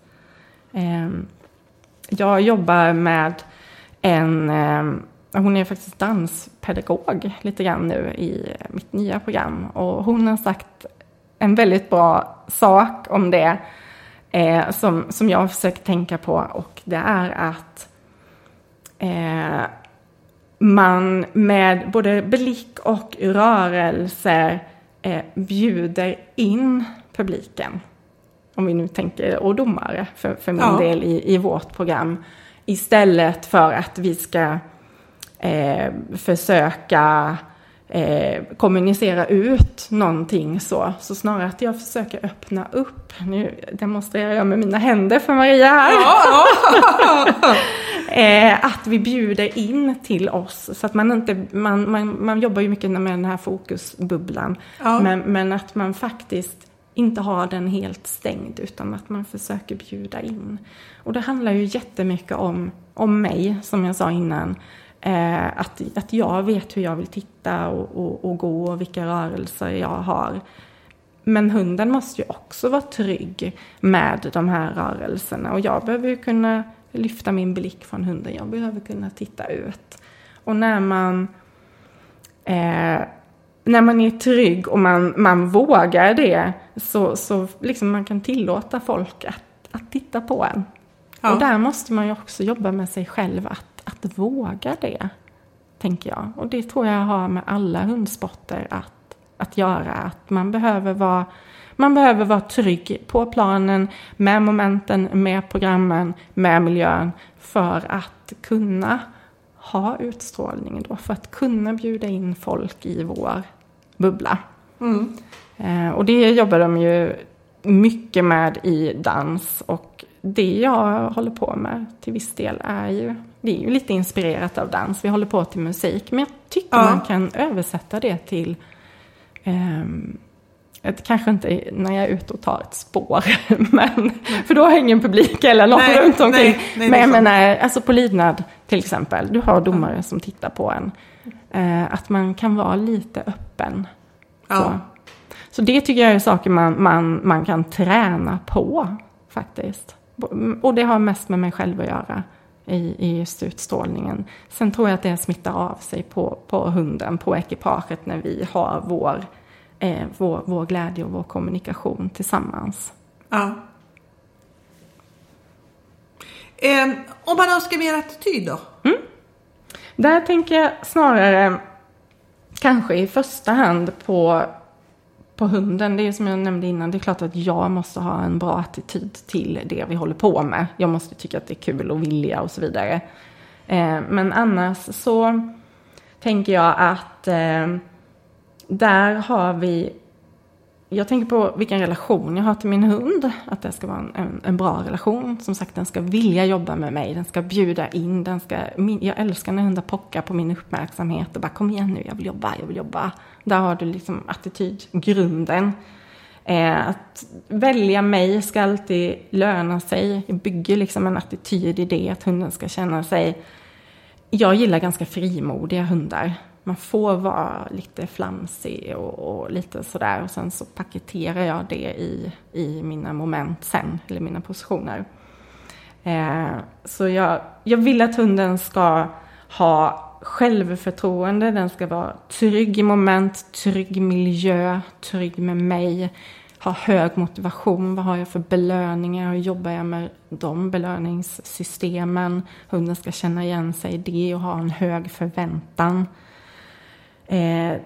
Ehm, jag jobbar med en, ehm, hon är faktiskt danspedagog lite grann nu i mitt nya program och hon har sagt en väldigt bra sak om det eh, som, som jag försöker tänka på och det är att eh, man med både blick och rörelser eh, bjuder in publiken. Om vi nu tänker, och domare för, för min Ja. del i, i vårt program. Istället för att vi ska eh, försöka eh, kommunicera ut någonting så. Så snarare att jag försöker öppna upp. Nu demonstrerar jag med mina händer för Maria här. Eh, att vi bjuder in till oss så att man inte, man, man, man jobbar ju mycket med den här fokusbubblan. Ja. Men, men att man faktiskt inte har den helt stängd utan att man försöker bjuda in. Och det handlar ju jättemycket om, om mig som jag sa innan. Eh, att, att jag vet hur jag vill titta och, och, och gå och vilka rörelser jag har. Men hunden måste ju också vara trygg med de här rörelserna och jag behöver ju kunna lyfta min blick från hunden. Jag behöver kunna titta ut. Och när man, eh, när man är trygg och man, man vågar det så, så liksom man kan tillåta folk att, att titta på en. Ja. Och där måste man ju också jobba med sig själv att, att våga det, tänker jag. Och det tror jag har med alla hundsporter att, att göra. Att man behöver vara man behöver vara trygg på planen, med momenten, med programmen, med miljön för att kunna ha utstrålning då, för att kunna bjuda in folk i vår bubbla. Mm. Eh, och det jobbar de ju mycket med i dans och det jag håller på med till viss del är ju, det är ju lite inspirerat av dans. Vi håller på till musik, men jag tycker Ja. man kan översätta det till ehm, ett, kanske inte när jag är ute och tar ett spår, men, för då har jag ingen publik eller någon Nej, runt omkring. nej, nej, men jag menar, alltså på lydnad till exempel. Du har domare som tittar på en. Eh, att man kan vara lite öppen. Ja. Så. så det tycker jag är saker man, man, man kan träna på faktiskt. Och det har mest med mig själv att göra i, i just utstrålningen. Sen tror jag att det smittar av sig på, på hunden, på ekipaget när vi har vår, eh, vår, vår glädje och vår kommunikation tillsammans. Ja. Eh, om man önskar mer attityd då? Där tänker jag snarare kanske i första hand på, på hunden. Det är som jag nämnde innan, det är klart att jag måste ha en bra attityd till det vi håller på med. Jag måste tycka att det är kul och vilja och så vidare. Eh, men annars så tänker jag att eh, där har vi jag tänker på vilken relation jag har till min hund. Att det ska vara en, en, en, bra relation. Som sagt, den ska vilja jobba med mig. Den ska bjuda in. Den ska, min, jag älskar när hundar pockar på min uppmärksamhet och bara kom igen nu, jag vill jobba, jag vill jobba. Där har du liksom attitydgrunden. Eh, att välja mig ska alltid löna sig. Jag bygger liksom en attityd i det, att hunden ska känna sig... Jag gillar ganska frimodiga hundar man får vara lite flamsig och, och, lite sådär. Och sen så paketerar jag det i, i mina moment sen, eller mina positioner. Eh, så jag, jag vill att hunden ska ha självförtroende, den ska vara trygg i moment, trygg miljö, trygg med mig, ha hög motivation. Vad har jag för belöningar? Hur jobbar jag med de belöningssystemen? Hunden ska känna igen sig i det och ha en hög förväntan. Eh,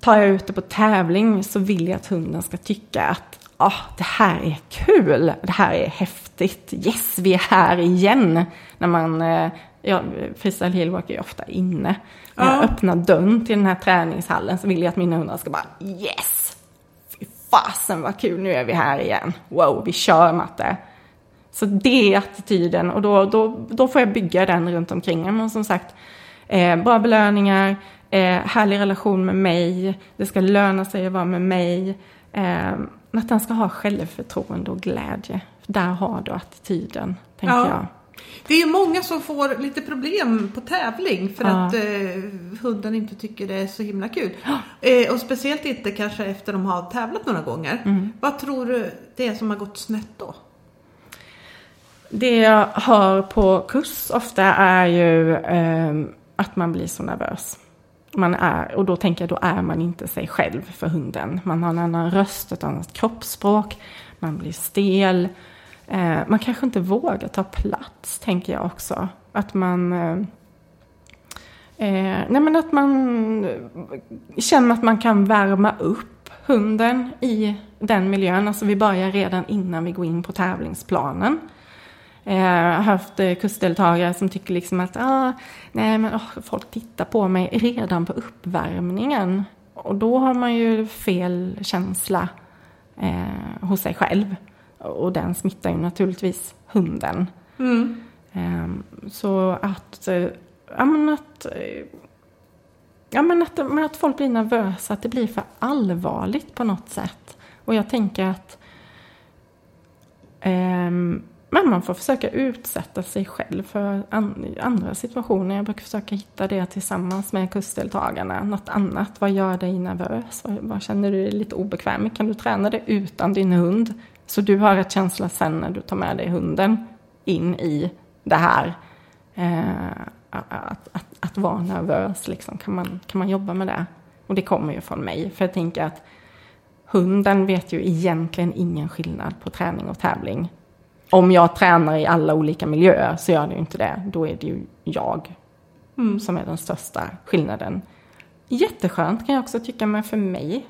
tar jag ut det på tävling så vill jag att hunden ska tycka att ah, det här är kul, det här är häftigt, yes vi är här igen. När man, eh, ja, freestyle hillwalk är ju ofta inne. När jag öppnar dörren till den här träningshallen så vill jag att mina hundar ska bara yes, fy fasen vad kul, nu är vi här igen, wow vi kör matte. Så det är attityden och då, då, då får jag bygga den runt omkring. Men som sagt, eh, bra belöningar, eh, härlig relation med mig, det ska löna sig att vara med mig. Eh, att den ska ha självförtroende och glädje. Där har du attityden, tänker ja. jag. Det är många som får lite problem på tävling för ja. att eh, hunden inte tycker det är så himla kul. Eh, och speciellt inte kanske efter de har tävlat några gånger. Mm. Vad tror du det är som har gått snett då? Det jag hör på kurs ofta är ju eh, att man blir så nervös man är, och då tänker jag, då är man inte sig själv för hunden. Man har en annan röst, ett annat kroppsspråk, man blir stel. Eh, man kanske inte vågar ta plats, tänker jag också. Att man... Eh, eh nej men att man känner att man kan värma upp hunden i den miljön. Alltså vi börjar redan innan vi går in på tävlingsplanen. Eh, jag har haft eh, kursdeltagare som tycker liksom att ah, nej, men, oh, folk tittar på mig redan på uppvärmningen. Och då har man ju fel känsla eh, hos sig själv. Och den smittar ju naturligtvis hunden. Mm. Eh, så att, eh, ja, men att, eh, ja, men att, men att folk blir nervösa, att det blir för allvarligt på något sätt. Och jag tänker att Um, men man får försöka utsätta sig själv för andra situationer. Jag brukar försöka hitta det tillsammans med kursdeltagarna. Något annat. Vad gör dig nervös? Vad, känner du dig lite obekväm? Kan du träna det utan din hund? Så du har ett känsla sen när du tar med dig hunden in i det här. Eh, att, att, att, vara nervös, liksom. kan, man, kan man jobba med det? Och det kommer ju från mig. För jag tänker att hunden vet ju egentligen ingen skillnad på träning och tävling om jag tränar i alla olika miljöer så gör det ju inte det. Då är det ju jag mm. som är den största skillnaden. Jätteskönt kan jag också tycka, men för mig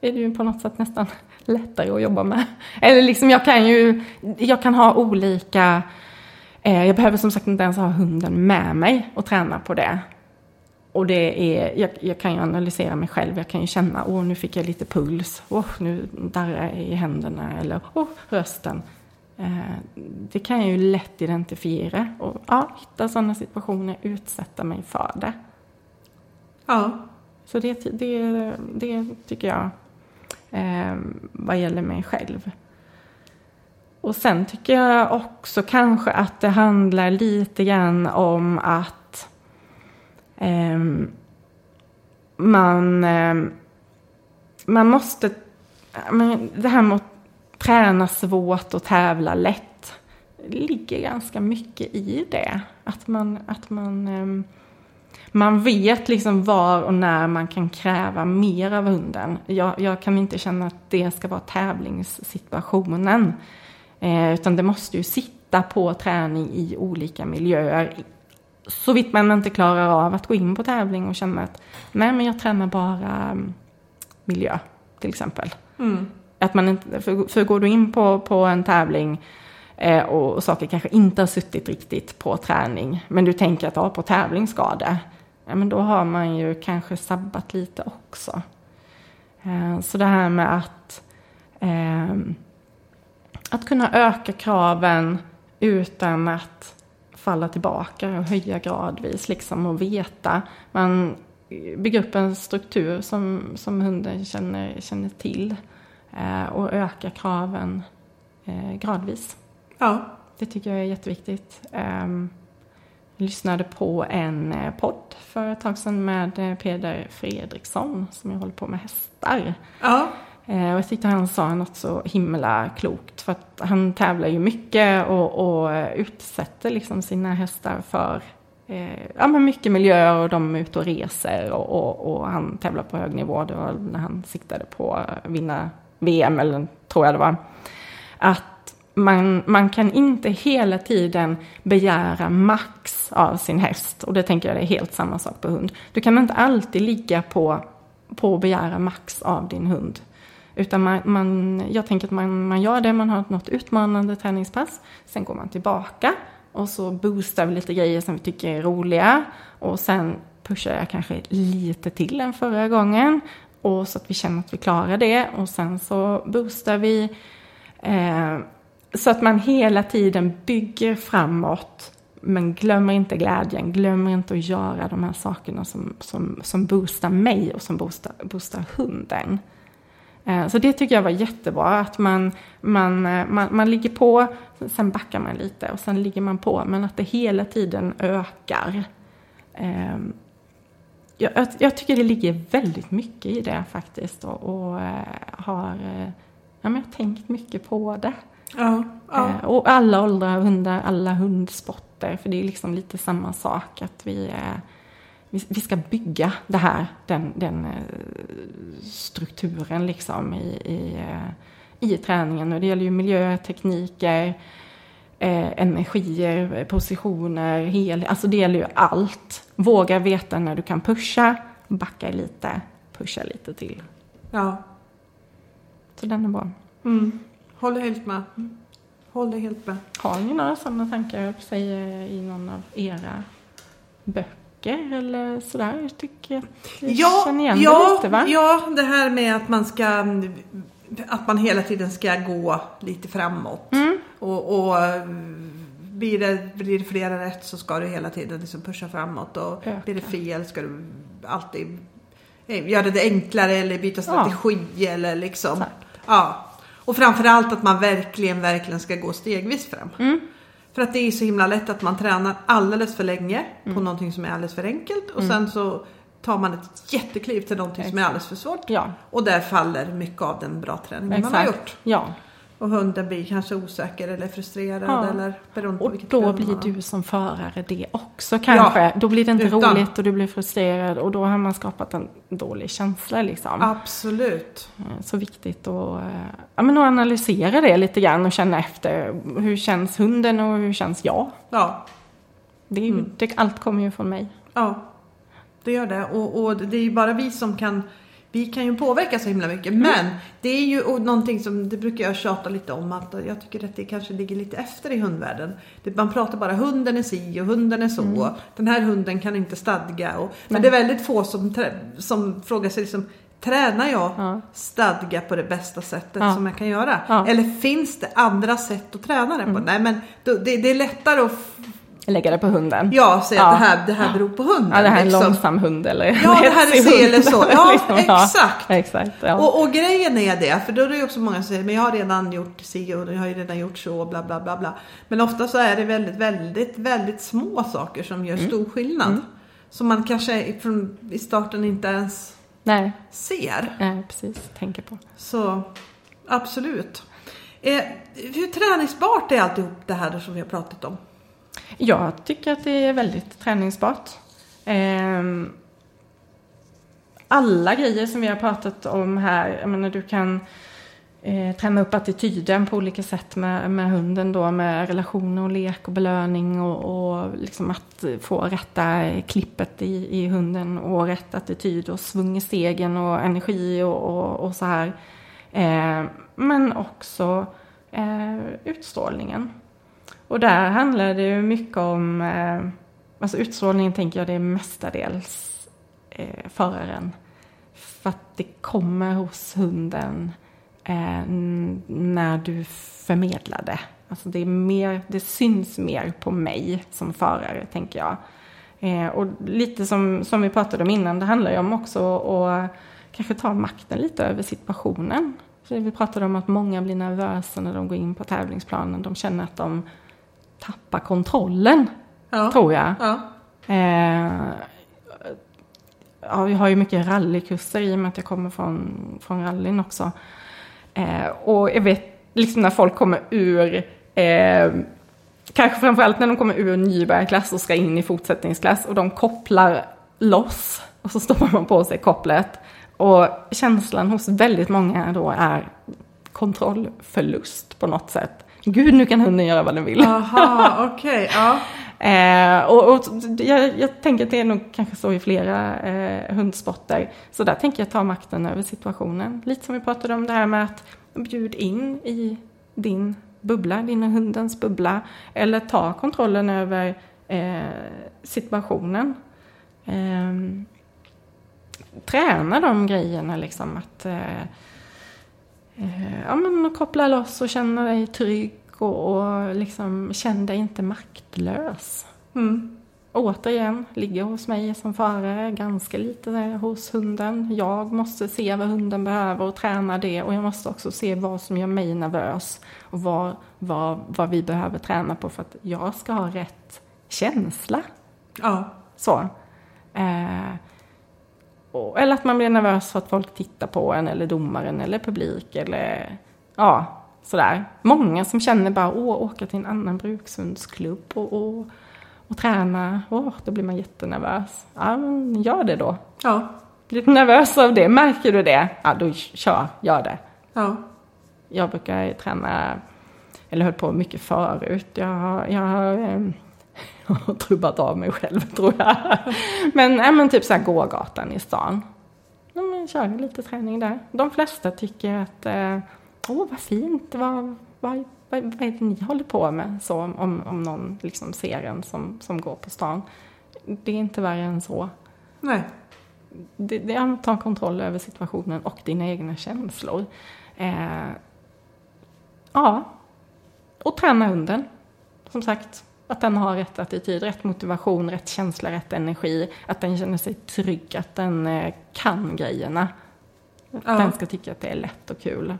är det ju på något sätt nästan lättare att jobba med. Eller liksom jag kan ju, jag kan ha olika, eh, jag behöver som sagt inte ens ha hunden med mig och träna på det. Och det är, jag, jag, kan ju analysera mig själv, jag kan ju känna, åh nu fick jag lite puls, åh nu darrar jag i händerna eller åh rösten. Eh, det kan jag ju lätt identifiera och ja, hitta sådana situationer, utsätta mig för det. Ja. Så det, det, det tycker jag eh, vad gäller mig själv. Och sen tycker jag också kanske att det handlar lite grann om att eh, man, eh, man måste, men det här med att träna svårt och tävla lätt, det ligger ganska mycket i det. Att man, att man, ehm, man vet liksom var och när man kan kräva mer av hunden. Jag, jag kan inte känna att det ska vara tävlingssituationen. Eh, utan det måste ju sitta på träning i olika miljöer. Så vitt man inte klarar av att gå in på tävling och känna att nej men jag tränar bara ehm, miljö till exempel. Mm. Att man inte, för, för går du in på, på en tävling eh, och, och saker kanske inte har suttit riktigt på träning men du tänker att ja, på tävling ska det. Ja, men då har man ju kanske sabbat lite också. Eh, så det här med att eh, att kunna öka kraven utan att falla tillbaka och höja gradvis liksom och veta. Man bygger upp en struktur som, som hunden känner, känner till eh, och öka kraven eh, gradvis. Ja. Det tycker jag är jätteviktigt. Eh, jag lyssnade på en eh, podd för ett tag sedan med eh, Peder Fredriksson som jag håller på med hästar. Ja. Eh, och jag tyckte han sa något så himla klokt. För att han tävlar ju mycket och, och utsätter liksom sina hästar för eh, ja, men mycket miljöer och de är ute och reser och, och, och, han tävlar på hög nivå. Det var när han siktade på att vinna VM, eller tror jag det var. Att man, man kan inte hela tiden begära max av sin häst. Och det tänker jag är helt samma sak på hund. Du kan inte alltid ligga på, på att begära max av din hund. Utan man, man, jag tänker att man, man gör det, man har något utmanande träningspass. Sen går man tillbaka och så boostar vi lite grejer som vi tycker är roliga. Och sen pushar jag kanske lite till än förra gången. Och så att vi känner att vi klarar det. Och sen så boostar vi. Eh, så att man hela tiden bygger framåt. Men glömmer inte glädjen, glömmer inte att göra de här sakerna som, som, som boostar mig och som boostar, boostar hunden. Eh, så det tycker jag var jättebra, att man, man, eh, man, man ligger på, sen backar man lite och sen ligger man på, men att det hela tiden ökar. Eh, jag, jag tycker det ligger väldigt mycket i det faktiskt och, och eh, har, ja, men jag har tänkt mycket på det. Ja, ja. Och alla åldrar hundar, alla hundsporter, för det är liksom lite samma sak att vi vi ska bygga det här, den, den eh, strukturen liksom i, i, eh, i träningen. Och det gäller ju miljö, tekniker, eh, energier, positioner, hel, alltså det gäller ju allt. Våga veta när du kan pusha, backa lite, pusha lite till. Ja. Så den är bra. Mm. Håller helt med. Håller helt med. Har ni några sådana tankar, säger i någon av era böcker? böcker eller sådär? Jag tycker att jag ja, känner igen ja, det lite va? Ja, det här med att man ska att man hela tiden ska gå lite framåt. Mm. Och, och blir, det, blir det flera rätt så ska du hela tiden liksom pusha framåt. Och Öka. blir det fel ska du alltid göra det enklare eller byta strategi ja. eller liksom. Exakt. Ja. Och framförallt att man verkligen, verkligen ska gå stegvis fram. Mm. För att det är så himla lätt att man tränar alldeles för länge mm. på någonting som är alldeles för enkelt och mm. sen så tar man ett jättekliv till någonting Exakt. som är alldeles för svårt. Ja. Och där faller mycket av den bra träningen man har gjort. Ja. Och hunden blir kanske osäker eller frustrerad ja. eller beroende på Och då blir du som förare det också kanske. Ja, då blir det inte utan. roligt och du blir frustrerad och då har man skapat en dålig känsla liksom. Absolut. Eh, så viktigt att, eh, ja, men att analysera det lite grann och känna efter. Hur känns hunden och hur känns jag? Ja. Det är, mm. det, allt kommer ju från mig. Ja, det gör det. Och, och det är ju bara vi som kan vi kan ju påverka så himla mycket. Mm. Men det är ju någonting som, det brukar jag tjata lite om, att jag tycker att det kanske ligger lite efter i hundvärlden. man pratar bara hunden är si och hunden är så. Mm. Den här hunden kan inte stadga. Och, men det är väldigt få som, som frågar sig liksom, Tränar jag ja. stadga på det bästa sättet ja. som jag kan göra? Ja. Eller finns det andra sätt att träna den på? Mm. Nej men det, det, är lättare att Lägga det på hunden. Ja, säga att det här, det här beror på hunden. Ja, det här är en liksom. långsam hund eller Ja, det här är hund. eller så. Ja, Liksom, exakt. Ja, exakt ja. Och, och grejen är det, för då är det ju också många som säger men jag har redan gjort si och jag har ju redan gjort så bla bla bla bla. Men ofta så är det väldigt, väldigt, väldigt små saker som gör stor skillnad. Som man kanske från, i starten inte ens Nej, ser. nej, precis. Tänker på. Så absolut. Eh, hur träningsbart är alltihop det här då som vi har pratat om? Jag tycker att det är väldigt träningsbart. Ehm, alla grejer som vi har pratat om här, jag menar du kan eh, träna upp attityden på olika sätt med, med hunden då, med relationer och lek och belöning och, och liksom att få rätta klippet i, i hunden och rätt attityd och svung i stegen och energi och, och, och så här. Eh, men också eh, utstrålningen. Och där handlar det ju mycket om, eh, alltså utstrålningen tänker jag det är mestadels eh, föraren. För att det kommer hos hunden eh, när du förmedlar det. Alltså det, är mer, det syns mer på mig som förare tänker jag. Eh, och lite som, som vi pratade om innan, det handlar ju om också att kanske ta makten lite över situationen. Så vi pratade om att många blir nervösa när de går in på tävlingsplanen. De känner att de tappar kontrollen, Ja. tror jag. Ja. Eh, ja, vi har ju mycket rallykurser i och med att jag kommer från, från rallyn också. Eh, och jag vet liksom när folk kommer ur, eh, kanske framförallt när de kommer ur nybörjarklass och ska in i fortsättningsklass och de kopplar loss och så stoppar man på sig kopplet. Och känslan hos väldigt många då är kontrollförlust på något sätt. Gud, nu kan hunden göra vad den vill. Aha, okej. ja. Eh, och, och jag, jag tänker att det är nog kanske så i flera eh, hundsporter. Så där tänker jag ta makten över situationen. Lite som vi pratade om det här med att bjud in i din bubbla, din och hundens bubbla. Eller ta kontrollen över eh, situationen. Eh, träna de grejerna liksom att eh, ja, men koppla loss och känna dig trygg och, och liksom känn dig inte maktlös. Mm. Återigen, ligger hos mig som förare, ganska lite hos hunden. Jag måste se vad hunden behöver och träna det och jag måste också se vad som gör mig nervös och vad, vad, vad vi behöver träna på för att jag ska ha rätt känsla. Ja. Så. Eh, och, eller att man blir nervös för att folk tittar på en eller domaren eller publik eller ja, sådär. Många som känner bara åh, åka till en annan brukshundsklubb och, och, och träna, åh, då blir man jättenervös. Ja, men gör det då. Ja. Blir du nervös av det? Märker du det? Ja, då kör, gör det. Ja. Jag brukar träna, eller höll på mycket förut. Jag jag ehm, jag har trubbat av mig själv tror jag. Men, ja, men typ så här gågatan i stan. Ja, men kör lite träning där. De flesta tycker att, eh, åh vad fint, vad, vad, vad, vad är det ni håller på med? Så om, om någon liksom ser en som, som går på stan. Det är inte värre än så. Nej. Det, det är att ta kontroll över situationen och dina egna känslor. Eh, ja, och träna hunden. Som sagt, att den har rätt attityd, rätt motivation, rätt känsla, rätt energi. Att den känner sig trygg, att den eh, kan grejerna. Att Ja. den ska tycka att det är lätt och kul.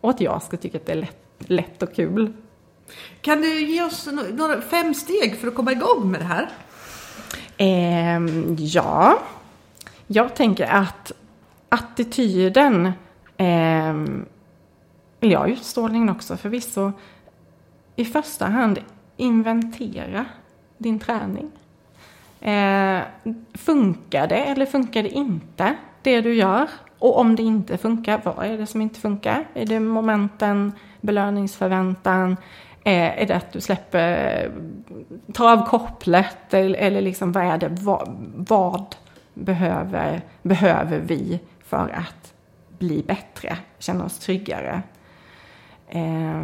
Och att jag ska tycka att det är lätt, lätt och kul. Kan du ge oss några fem steg för att komma igång med det här? Ehm, ja, jag tänker att attityden, ehm, eller ja, utstrålningen också förvisso, i första hand inventera din träning. Eh, funkar det eller funkar det inte, det du gör? Och om det inte funkar, vad är det som inte funkar? Är det momenten, belöningsförväntan? Eh, är det att du släpper, tar av kopplet? Eller, eller liksom vad är det, vad, vad behöver, behöver vi för att bli bättre, känna oss tryggare? Eh,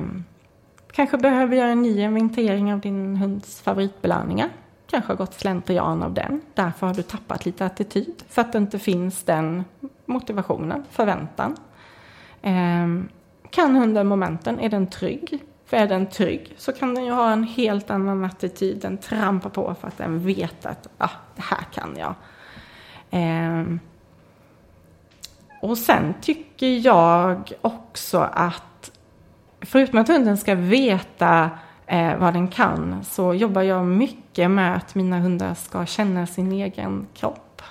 kanske behöver göra en ny inventering av din hunds favoritbelöningar. Kanske har gått slentrian av den. Därför har du tappat lite attityd. För att det inte finns den motivationen, förväntan. Ehm, kan hunden momenten? Är den trygg? För är den trygg så kan den ju ha en helt annan attityd. Den trampar på för att den vet att ah, det här kan jag. Eh, och sen tycker jag också att förutom att hunden ska veta eh, vad den kan så jobbar jag mycket med att mina hundar ska känna sin egen kropp.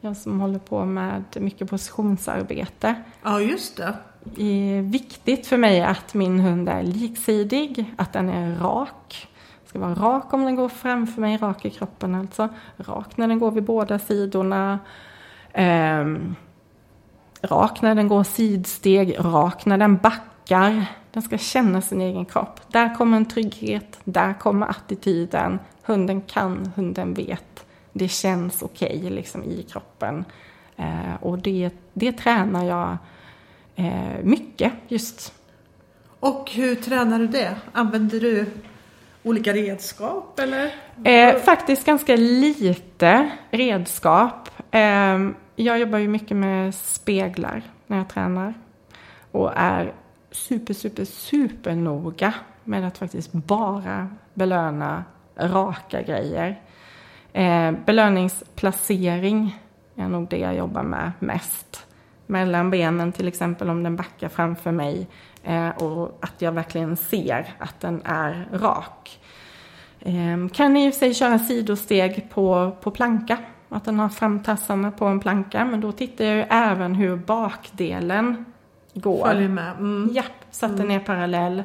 Jag som håller på med mycket positionsarbete. Ja, just det. Det är viktigt för mig att min hund är liksidig, att den är rak. Den ska vara rak om den går framför mig, rak i kroppen alltså. Rak när den går vid båda sidorna. Um, rak när den går sidsteg, rak när den backar. Den ska känna sin egen kropp. Där kommer en trygghet, där kommer attityden. Hunden kan, hunden vet. Det känns okej okay, liksom i kroppen. Eh, och det, det tränar jag eh, mycket just. Och hur tränar du det? Använder du olika redskap eller? Eh, faktiskt ganska lite redskap. Eh, jag jobbar ju mycket med speglar när jag tränar. Och är super, super, super noga med att faktiskt bara belöna raka grejer. Eh, belöningsplacering är nog det jag jobbar med mest. Mellan benen till exempel om den backar framför mig eh, och att jag verkligen ser att den är rak. Eh, kan i och för sig köra sidosteg på, på planka att den har framtassarna på en planka. Men då tittar jag ju även hur bakdelen går. Följer med. Mm. Ja, att mm. är parallell.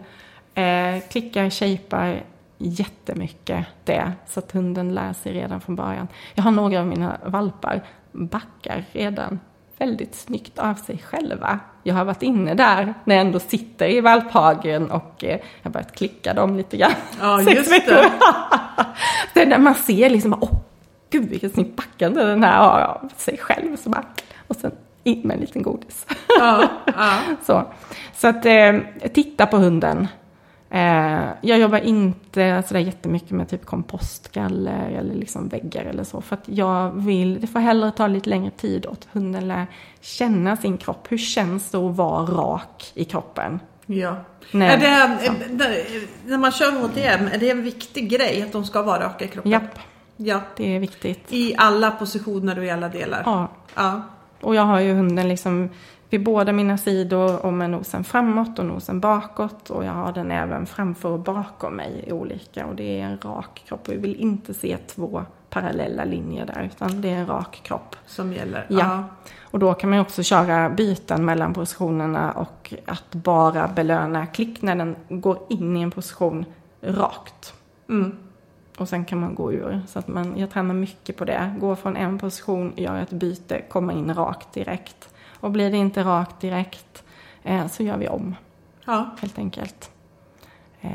Eh, klickar, shapar jättemycket det. Så att hunden lär sig redan från början. Jag har några av mina valpar backar redan väldigt snyggt av sig själva. Jag har varit inne där när jag ändå sitter i valphagen och eh, jag har börjat klicka dem lite grann. Ja, just det. det är när man ser liksom, åh, gud vilket snyggt backande den här har av sig själv. Så bara, och sen in med en liten godis. Ja, ja. så. så att eh, titta på hunden. Eh, jag jobbar inte sådär jättemycket med typ kompostgaller eller liksom väggar eller så. För att jag vill, det får hellre ta lite längre tid åt hunden lär känna sin kropp. Hur känns det att vara rak i kroppen? Ja. Nej, är det, när man kör HTM, är det en viktig grej att de ska vara raka i kroppen? Japp. Ja. Det är viktigt. I alla positioner och i alla delar? Ja. ja. Och jag har ju hunden liksom vid båda mina sidor och med nosen framåt och nosen bakåt. Och jag har den även framför och bakom mig i olika. Och det är en rak kropp. Och vi vill inte se två parallella linjer där, utan det är en rak kropp. Som gäller? Ja. Aha. Och då kan man också köra byten mellan positionerna och att bara belöna klick när den går in i en position rakt. Mm. Och sen kan man gå ur. Så att man, jag tränar mycket på det. Gå från en position, göra ett byte, komma in rakt direkt. Och blir det inte rakt direkt eh, så gör vi om. Ja. Helt enkelt. Eh,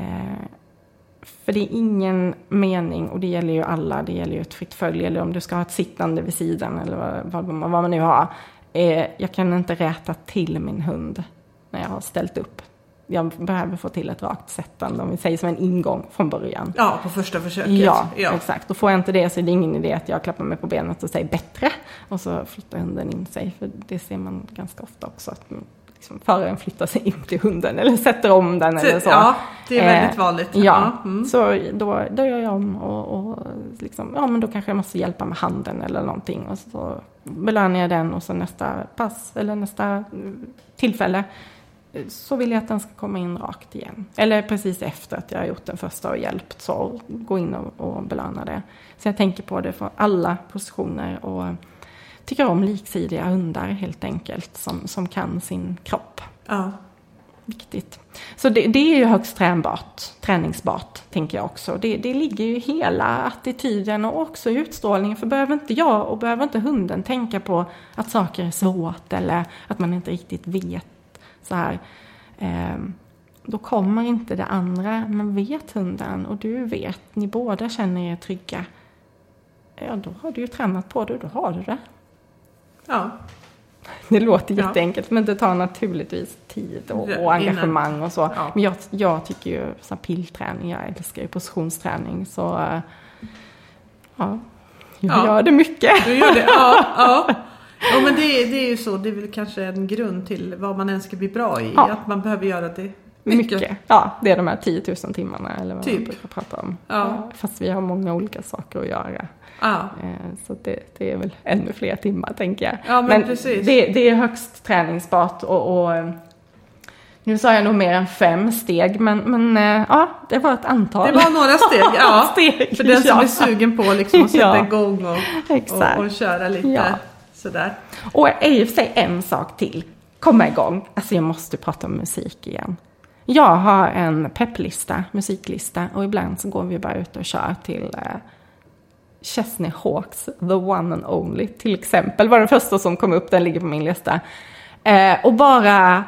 för det är ingen mening, och det gäller ju alla, det gäller ju ett fritt följ, eller om du ska ha ett sittande vid sidan eller vad, vad, vad man nu har. Eh, jag kan inte räta till min hund när jag har ställt upp jag behöver få till ett rakt sättande, om vi säger som en ingång från början. Ja, på första försöket. Ja, ja, exakt. Och får jag inte det så är det ingen idé att jag klappar mig på benet och säger bättre. Och så flyttar hunden in sig, för det ser man ganska ofta också. Att liksom, föraren flyttar sig in till hunden eller sätter om den eller så. Ja, det är väldigt eh, vanligt. Ja, mm. så då, då gör jag om och, och liksom, ja men då kanske jag måste hjälpa med handen eller någonting. Och så belönar jag den och så nästa pass eller nästa tillfälle så vill jag att den ska komma in rakt igen. Eller precis efter att jag har gjort den första och hjälpt så gå in och, och belöna det. Så jag tänker på det för alla positioner och tycker om liksidiga hundar helt enkelt som, som kan sin kropp. Ja. Viktigt. Så det, det, är ju högst tränbart, träningsbart, tänker jag också. Det, det ligger ju hela attityden och också utstrålningen. För behöver inte jag och behöver inte hunden tänka på att saker är svårt eller att man inte riktigt vet så här. Eh, då kommer inte det andra. Men vet hunden och du vet, ni båda känner er trygga. Ja, då har du ju tränat på det och då har du det. Ja. Det låter ja. jätteenkelt men det tar naturligtvis tid och, och engagemang och så. Ja. Men jag, jag tycker ju så pillträning, jag älskar ju positionsträning så ja, jag ja. gör det mycket. Du gör det, ja. ja. Ja men det, det är ju så, det är väl kanske en grund till vad man än ska bli bra i. Ja. Att man behöver göra det Mycket. Ja, det är de här 10 000 timmarna eller vad Typ. man brukar prata om. Ja. Fast vi har många olika saker att göra. Ja. Eh, Så det, det är väl ännu fler timmar tänker jag. Ja, men precis. Det, det är högst träningsbart och, och eh, nu sa jag nog mer än fem steg men, men eh, ja, det var ett antal. Det var några steg, ja. Steg, För den som ja. är sugen på liksom att sätta Ja. igång och, och, och köra lite Ja sådär. Och i och för sig en sak till. Komma igång. Alltså jag måste prata om musik igen. Jag har en pepplista, musiklista och ibland så går vi bara ut och kör till eh, Chesney Hawks, The One and Only till exempel. var den första som kom upp, den ligger på min lista. Eh, och bara,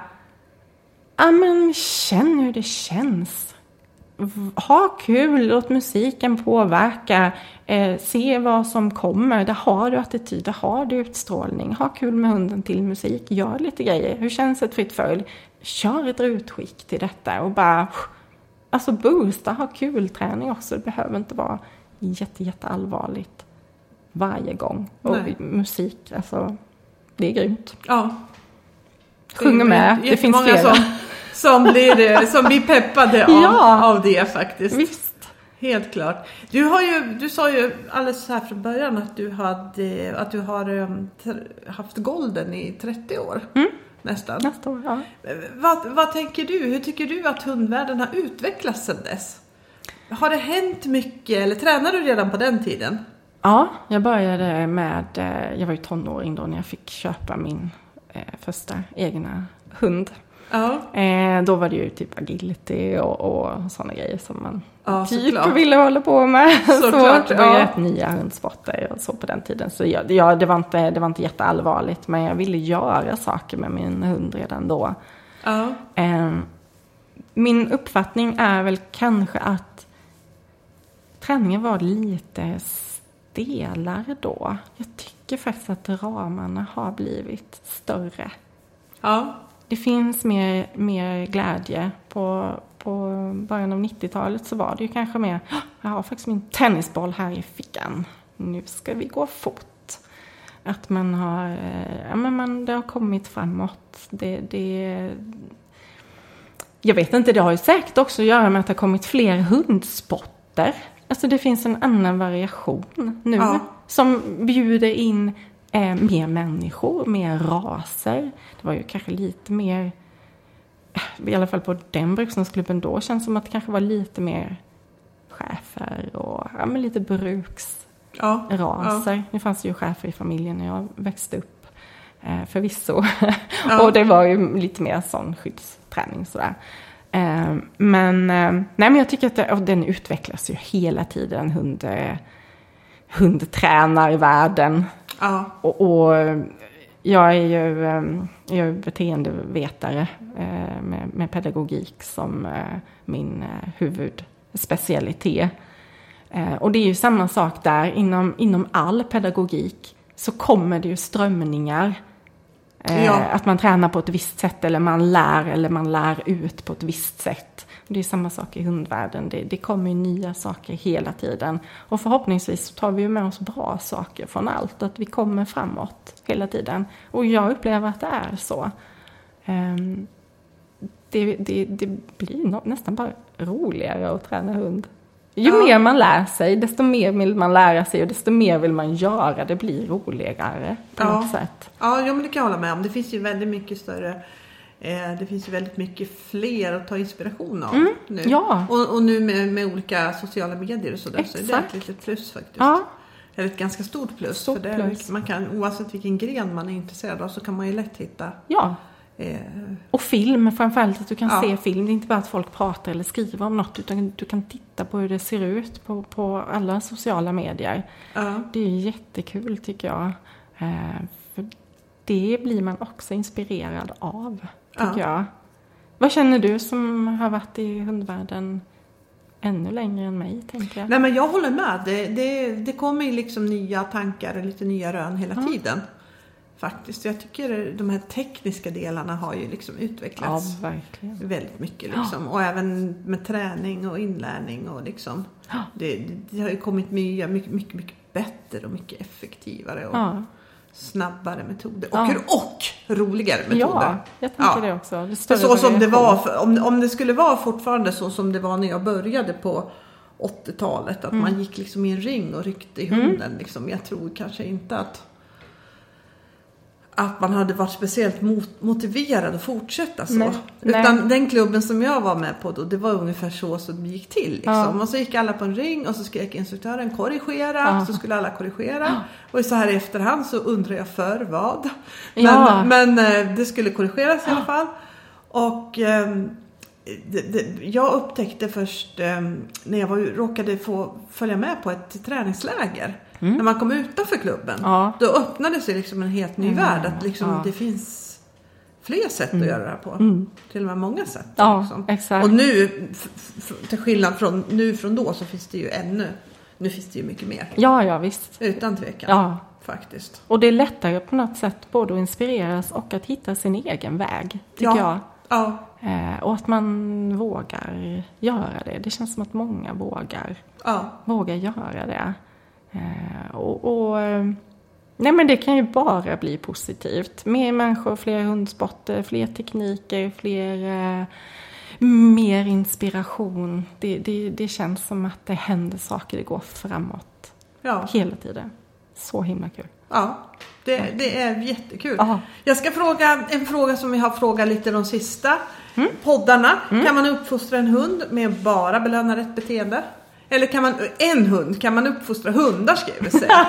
ja men känn hur det känns. Ha kul, låt musiken påverka, eh, se vad som kommer. Där har du attityd, där har du utstrålning. Ha kul med hunden till musik, gör lite grejer. Hur känns ett fritt följ? Kör ett utskick till detta och bara, alltså boosta, ha kul träning också. Det behöver inte vara jätte, jätte allvarligt varje gång. Och Nej. musik, alltså, det är grymt. Ja. Sjunger med, det finns flera. Som, som, blir, som blir peppade av, Ja. av det faktiskt. Visst. Helt klart. Du, har ju, du sa ju alldeles här från början att du, hade, att du har um, haft golden i 30 år. Mm. Nästan. Nästa år, ja. Eh, Vad, vad tänker du? Hur tycker du att hundvärlden har utvecklats sedan dess? Har det hänt mycket eller tränar du redan på den tiden? Ja, jag började med, eh, jag var ju tonåring då när jag fick köpa min eh, första egna hund. Ja, Eh, då var det ju typ agility och, och sådana grejer som man Ja, typ såklart. ville hålla på med. Såklart, så det var ju rätt nya hundsporter och så på den tiden. Så jag, ja, det, var inte, det var inte jätteallvarligt men jag ville göra saker med min hund redan då. ja, Eh, min uppfattning är väl kanske att träningen var lite stelare då. Jag tycker faktiskt att ramarna har blivit större. ja, Det finns mer, mer glädje. På, på början av 90-talet så var det ju kanske mer, "Åh, jag har faktiskt min tennisboll här i fickan. Nu ska vi gå fort. Att man har, eh, ja men man, det har kommit framåt. Det, det, jag vet inte, det har ju säkert också att göra med att det har kommit fler hundsporter. Alltså det finns en annan variation nu Ja. som bjuder in eh, mer människor, mer raser. Det var ju kanske lite mer, eh, i alla fall på den brukshundsklubben då, känns som att det kanske var lite mer chefer och ja, men lite bruksraser. ja, Nu fanns det ju chefer i familjen när jag växte upp, eh, förvisso. Ja. och det var ju lite mer sån skyddsträning sådär. Eh, men, eh, nej, men jag tycker att det, och den utvecklas ju hela tiden, hund, eh, hundtränarvärlden. Ja, Och, och jag är ju, eh, jag är beteendevetare eh, med, med pedagogik som eh, min eh, huvudspecialitet. Och det är ju samma sak där, inom, inom all pedagogik så kommer det ju strömningar. Ja. Att man tränar på ett visst sätt eller man lär eller man lär ut på ett visst sätt. Det är samma sak i hundvärlden, det, det kommer nya saker hela tiden. Och förhoppningsvis tar vi ju med oss bra saker från allt, att vi kommer framåt hela tiden. Och jag upplever att det är så. Ehm, det, det, det blir nästan bara roligare att träna hund. Ju Ja. mer man lär sig, desto mer vill man lära sig och desto mer vill man göra. Det blir roligare på Ja. något sätt. ja, men det kan jag hålla med om. Det finns ju väldigt mycket större det finns ju väldigt mycket fler att ta inspiration av nu. Mm. ja. Och, och nu med, med olika sociala medier och sådär så är det ett Exakt. litet plus faktiskt. Ja, Eller ett ganska stort plus. Stort för det är, plus. Man kan, oavsett vilken gren man är intresserad av så kan man ju lätt hitta ja. eh, Och film, framförallt att du kan Ja. se film. Det är inte bara att folk pratar eller skriver om något, utan du kan titta på hur det ser ut på, på alla sociala medier. ja, Det är jättekul tycker jag. Eh, för det blir man också inspirerad av, tycker jag. Vad känner du som har varit i hundvärlden ännu längre än mig, tänker jag? Nej men jag håller med. Det, det, det kommer ju liksom nya tankar och lite nya rön hela Ja. tiden. Faktiskt. Jag tycker de här tekniska delarna har ju liksom Ja, utvecklats verkligen. väldigt mycket. Liksom. Och även med träning och inlärning och liksom. Det, det har ju kommit nya, mycket, mycket, mycket bättre och mycket effektivare. Och Ja, snabbare metoder. Och, Ja. och roligare metoder. Ja, jag tänker det också. Det så som det var, för, om, om det skulle vara fortfarande så som det var när jag började på 80-talet. Att Mm. man gick liksom i en ring och ryckte i hunden. Liksom. Jag tror kanske inte att att man hade varit speciellt mot, motiverad att fortsätta så. Nej, Utan nej. den klubben som jag var med på då, det var ungefär så som det gick till. Liksom. Ja. Och så gick alla på en ring och så skrek instruktören korrigera, Ja. så skulle alla korrigera. Och så här i efterhand så undrar jag för vad. Men, Ja. men eh, det skulle korrigeras i alla fall. Och ehm, det, det, jag upptäckte först ehm, när jag var, råkade få följa med på ett träningsläger. När man kom utanför klubben. Mm. Ja. Då öppnade sig liksom en helt ny Mm, värld. Att liksom ja. det finns fler sätt att göra det här på. Till och med många sätt. Ja, liksom. exakt. Och nu, till skillnad från nu från då, så finns det ju ännu, nu finns det ju mycket mer. Ja, ja visst. Utan tvekan. Ja. Faktiskt. Och det är lättare på något sätt både att inspireras och att hitta sin egen väg, tycker Ja. jag. Ja. Eh, och att man vågar göra det. Det känns som att många vågar, Ja. vågar göra det. Eh, och, och, eh, nej men det kan ju bara bli positivt. Mer människor, fler hundsporter, fler tekniker, fler, eh, mer inspiration. Det, det, det känns som att det händer saker, det går framåt Ja. hela tiden. Så himla kul. Ja, det, det är jättekul. Ja. Jag ska fråga en fråga som vi har frågat lite de sista Mm. poddarna. Kan man uppfostra en hund med bara belöna rätt beteende? Eller kan man, en hund, kan man uppfostra hundar ska jag väl säga.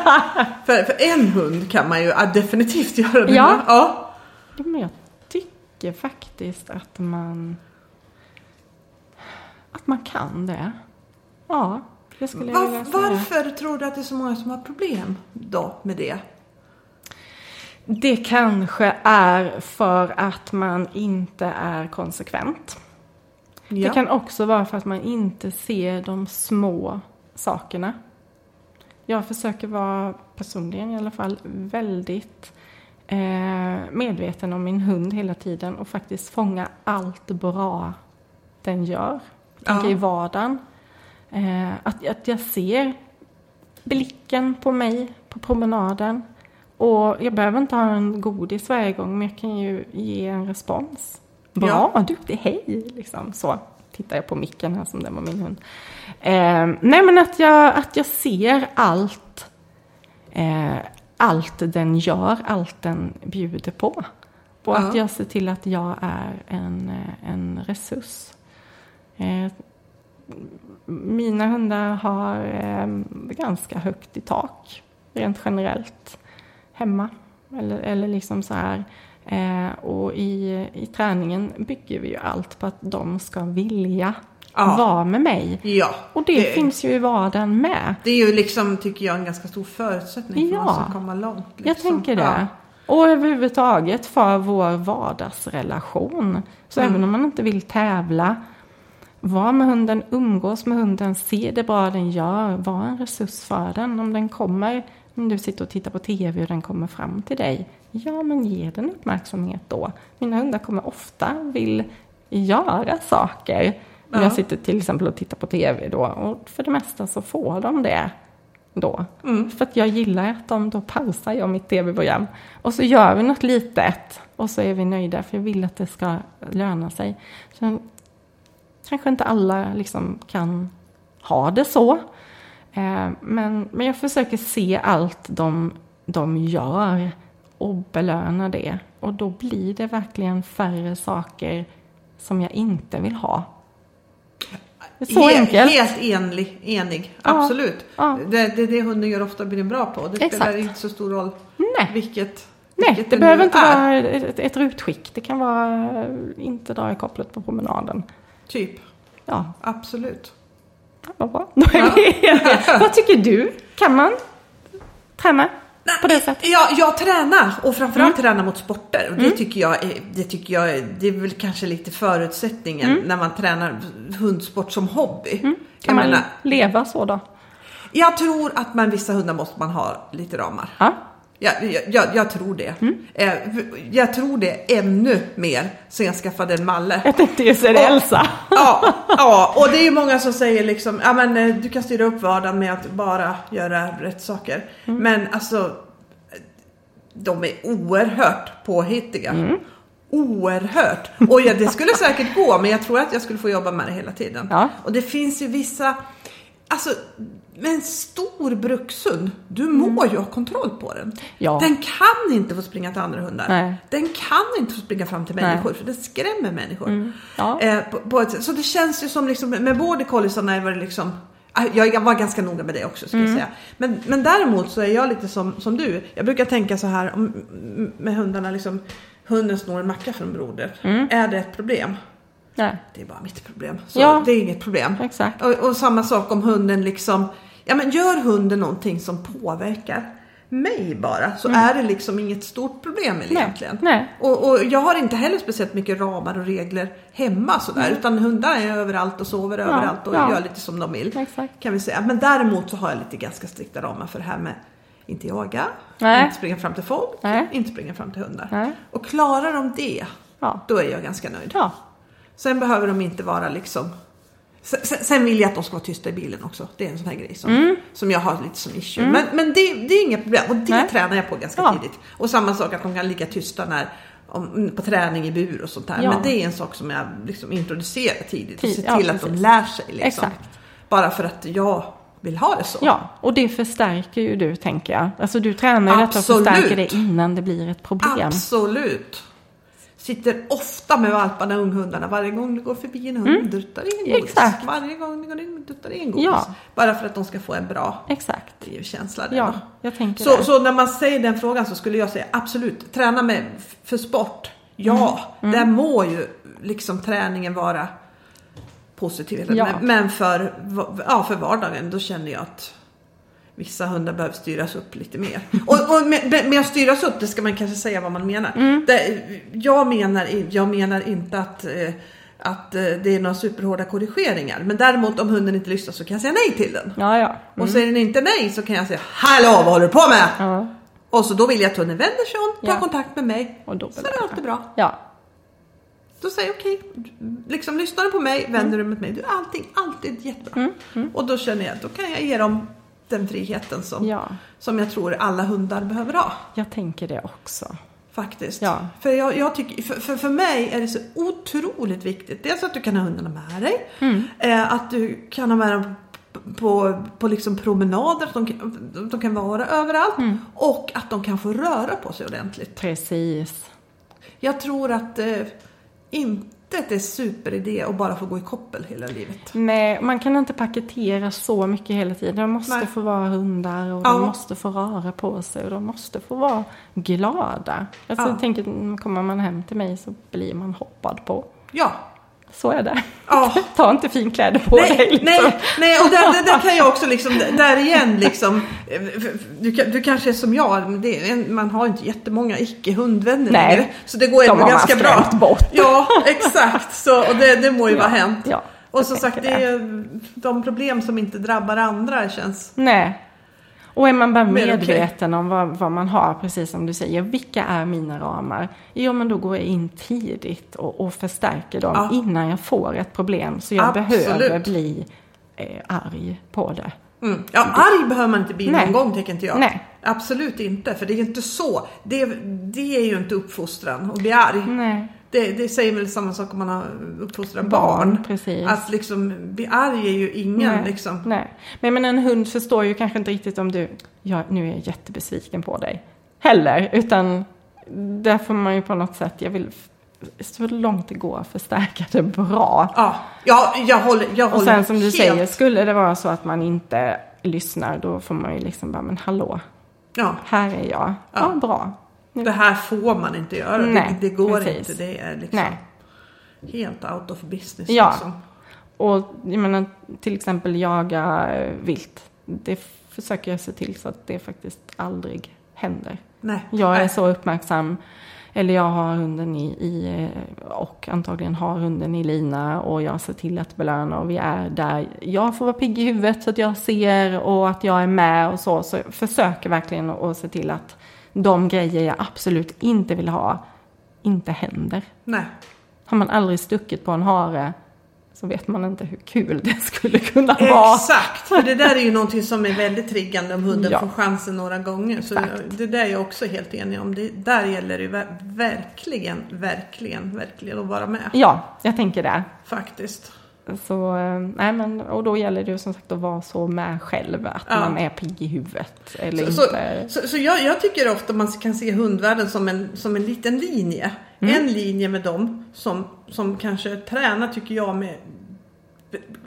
för, för en hund kan man ju ja, definitivt göra det Ja. ja. Men jag tycker faktiskt att man att man kan det. Ja, det skulle jag vilja säga. varför tror du att det är så många som har problem då med det? Det kanske är för att man inte är konsekvent. Ja. Det kan också vara för att man inte ser de små sakerna. Jag försöker vara, personligen i alla fall, väldigt eh, medveten om min hund hela tiden och faktiskt fånga allt bra den gör. Tänker Ja. i vardagen. Eh, att, att jag ser blicken på mig på promenaden. Och jag behöver inte ha en godis varje gång, men jag kan ju ge en respons. Bra, duktig, hej! Liksom så. Tittar jag på micken här som den var min hund. Eh, nej, men att jag, att jag ser allt. Eh, allt den gör, allt den bjuder på. Och att Ja. jag ser till att jag är en, eh, en resurs. Eh, mina hundar har eh, ganska högt i tak, rent generellt, hemma. Eller, eller liksom så här. Eh, och i, i träningen bygger vi ju allt på att de ska vilja Ja. vara med mig. Ja. Och det, finns ju i vardagen med. Det är ju liksom, tycker jag, en ganska stor förutsättning för Ja. att komma långt. Liksom. Jag tänker det. Ja. Och överhuvudtaget för vår vardagsrelation. Så Mm. även om man inte vill tävla, var med hunden, umgås med hunden, se det bra den gör, var en resurs för den. Om den kommer, om du sitter och tittar på tv och den kommer fram till dig, ja men ge den uppmärksamhet då. Mina hundar kommer ofta vill göra saker. Ja. jag sitter till exempel och tittar på tv då, och för det mesta så får de det då. Mm. För att jag gillar att de, då pausar jag mitt tv-program. Och så gör vi något litet och så är vi nöjda för jag vill att det ska löna sig. Så kanske inte alla liksom kan ha det så. Eh, men, men jag försöker se allt de, de gör och belöna det. Och då blir det verkligen färre saker som jag inte vill ha. Så He- enkelt. Helt enlig, enig, Ja, absolut. ja. Det, det det hunden gör ofta blir bra på. Det spelar Exakt. inte så stor roll Nej. vilket, Nej, vilket det behöver inte är. vara ett, ett rutskick. Det kan vara eh, inte dra i kopplet på promenaden. Typ, Ja, absolut. vad bra. Vad tycker du? Kan man träna på det sättet? Ja, jag tränar och framförallt Mm. tränar mot sporter. Och det, tycker jag, är- det tycker jag det är väl kanske lite förutsättningen när man tränar hundsport som hobby. Mm. Kan Jag, man menar, leva så då? jag tror att man vissa hundar måste man ha lite ramar. Ja, Jag, jag, jag, tror det. Mm. Eh, jag tror det ännu mer sen jag skaffade en Malle. jag tänkte ju säga Elsa. Ja, ja, och det är ju många som säger liksom, ja men eh, du kan styra upp vardagen med att bara göra rätt saker. Mm. Men alltså, de är oerhört påhittiga. Mm. Oerhört! Och ja, det skulle säkert gå, men jag tror att jag skulle få jobba med det hela tiden. Ja. Och det finns ju vissa, alltså med en stor brukshund, du må ju ha kontroll på den. Mm. Ja. Den kan inte få springa till andra hundar. Nej. Den kan inte få springa fram till Nej. Mm. människor, för den skrämmer människor. Ja. Eh, på, på ett, så det känns ju som liksom, med border colliesarna var det liksom ah, jag, var ganska noga med det också ska Mm. säga. Men, men däremot så är jag lite som, som du. Jag brukar tänka så här om, med hundarna liksom. Hunden snor en macka från broder. Mm. Är det ett problem? Nej, Det är bara mitt problem. Så Ja. det är inget problem. exakt. Och, och samma sak om hunden liksom. Ja men gör hunden någonting som påverkar mig bara. Så är det liksom inget stort problem egentligen. Mm. Nej. Och, och jag har inte heller speciellt mycket ramar och regler hemma sådär. Utan hundar är överallt och sover överallt och ja. gör lite som de vill. Exakt. Kan vi säga. Men däremot så har jag lite ganska strikta ramar för det här med inte jaga, Nej. inte springa fram till folk, Nej. inte springa fram till hundar. Nej. Och klarar de det, Ja. då är jag ganska nöjd. Ja. Sen behöver de inte vara liksom Sen, sen- vill jag att de ska vara tysta i bilen också. Det är en sån här grej som, som jag har lite som issue. Men, men det, det är inget problem och det Nej. tränar jag på ganska Ja. tidigt. Och samma sak att de kan ligga tysta när, om, på träning i bur och sånt där. Ja. Men det är en sak som jag liksom introducerar tidigt och ser ja, till att de lär sig. Liksom. Exakt. Bara för att jag vill ha det så. Ja, och det förstärker ju du tänker jag. Alltså du tränar ju detta och förstärker det innan det blir ett problem. Absolut. Sitter ofta med valparna och unghundarna varje gång det går förbi en hund. Duttar i en godis. Mm. Exakt. Varje gång det går in duttar i en godis. Ja. Bara för att de ska få en bra Exakt. där Ja, jag tänker Så, det. så när man säger den frågan så skulle jag säga absolut, träna med för sport. Ja, Mm. där må ju liksom träningen vara positiv. Ja. Men, men för, ja, för vardagen då känner jag att vissa hundar behöver styras upp lite mer. Och, och med, med att styras upp, det ska man kanske säga vad man menar. Mm. Det, jag, menar jag menar inte att eh, att eh, det är några superhårda korrigeringar. Men däremot om hunden inte lyssnar så kan jag säga nej till den. Ja, ja. Och säger den inte nej så kan jag säga Hallå vad håller du på med? ja. Och så då vill jag att hunden vänder sig om, tar kontakt med mig. Och då så är det alltid bra. Ja, Då säger jag okej, liksom lyssnar du på mig, vänder Mm. du mot mig. Du är alltid, alltid jättebra. Och då känner jag att då kan jag ge dem den friheten som, ja. som jag tror alla hundar behöver ha. Jag tänker det också. Faktiskt. Ja. För, jag, jag tycker, för, för, för mig är det så otroligt viktigt. Dels att du kan ha hundarna med dig. Mm. Eh, att du kan ha med dem på, på, liksom promenader. De, kan- de kan vara överallt. Mm. Och att de kan få röra på sig ordentligt. Precis. Jag tror att eh, inte det är superidé att bara få gå i koppel hela livet. Nej, man kan inte paketera så mycket hela tiden. De måste Nej. få vara hundar och Ja. de måste få röra på sig och de måste få vara glada. Alltså, Ja. jag tänker, mm, kommer man hem till mig så blir man hoppad på. Ja. Så är det. Ja. Ta inte finkläder på dig. Nej, Liksom. nej, nej, och där, där, där kan jag också liksom, där igen liksom, eh, du, du kanske är som jag, är man har inte jättemånga icke-hundvänner Nej, längre, Så det går ändå ganska bra. bort. Ja, exakt. Så, och det, det må ju Ja, vara hänt. ja, och som sagt, det är de problem som inte drabbar andra känns... Nej. Och är man bara medveten om vad, vad man har, precis som du säger, vilka är mina ramar? Jo, men då går jag in tidigt och, och förstärker dem Ja. innan jag får ett problem. Så jag Absolut. behöver bli eh, arg på det. Mm. Ja, arg behöver man inte bli Nej. någon gång tycker inte jag. Nej. Absolut inte, för det är ju inte så. Det, det är ju inte uppfostran att bli arg. Nej. Det, det säger väl samma sak om man har uppfostrat barn. Barn. Att liksom bli arg är ju ingen Nej. liksom. Nej. Men, men en hund förstår ju kanske inte riktigt om du, ja, nu är jag jättebesviken på dig. Heller, utan där får man ju på något sätt, jag vill så långt det går förstärka det bra. Ja, ja jag håller, jag Och håller sen som du helt- säger, skulle det vara så att man inte lyssnar, då får man ju liksom bara, men hallå, Ja, här är jag. Ja, Ja. bra. Det här får man inte göra. Nej, det, det går precis. inte. Det är liksom Nej. helt out of business. Ja. Liksom. Och jag menar, till exempel jaga vilt. Det försöker jag se till så att det faktiskt aldrig händer. Nej. Jag är Nej. så uppmärksam. Eller jag har hunden i, i och antagligen har hunden i lina och jag ser till att belöna och vi är där. Jag får vara pigg i huvudet så att jag ser och att jag är med och så. Så jag försöker verkligen att se till att de grejer jag absolut inte vill ha inte händer. Nej. Har man aldrig stuckit på en hare så vet man inte hur kul det skulle kunna vara. Exakt, för det där är ju någonting som är väldigt triggande om hunden Ja. får chansen några gånger. Så Exakt. det där är jag också helt enig om. Det, där gäller det ju ver- verkligen, verkligen, verkligen att vara med. Ja, jag tänker det. Faktiskt. Så, eh, nej men, och då gäller det ju som sagt att vara så med själv, att Ja. man är pigg i huvudet. Eller Så, så, inte. så, så jag, jag tycker ofta man kan se hundvärlden som en, som en liten linje. Mm. En linje med dem som, som kanske tränar, tycker jag, med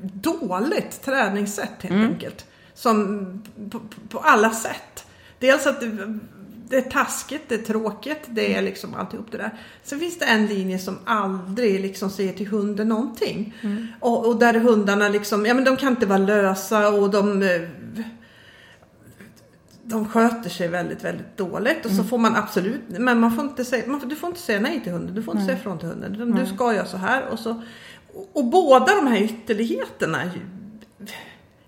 dåligt träningssätt helt Mm. enkelt. Som på, på alla sätt. Dels att det, är taskigt, det är tråkigt, det är liksom alltihop det där. Sen finns det en linje som aldrig liksom säger till hunden någonting. Och, och där hundarna liksom, ja men de kan inte vara lösa och de de sköter sig väldigt, väldigt dåligt och så får man absolut, men man får inte säga, man du får inte säga nej till hunden, du får inte säga ifrån till hunden. Du ska göra så här och så. Och, och båda de här ytterligheterna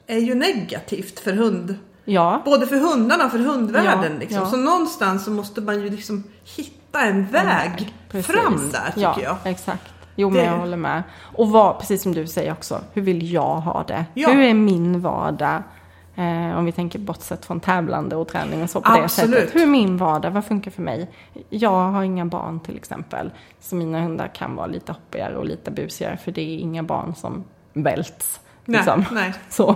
är ju negativt för hund. Ja, Både för hundarna och för hundvärlden. Ja, liksom. ja. Så någonstans så måste man ju liksom hitta en väg precis. fram där tycker ja, jag. exakt. Jo, men Det- jag håller med. Och vad, precis som du säger också, hur vill jag ha det? Hur är min vardag? Eh, om vi tänker bortsett från tävlande och träning och så på det Absolut. sättet. Hur är min vardag? Vad funkar för mig? Jag har inga barn till exempel. Så mina hundar kan vara lite hoppigare och lite busigare för det är inga barn som välts. Nej, Liksom. nej. Så.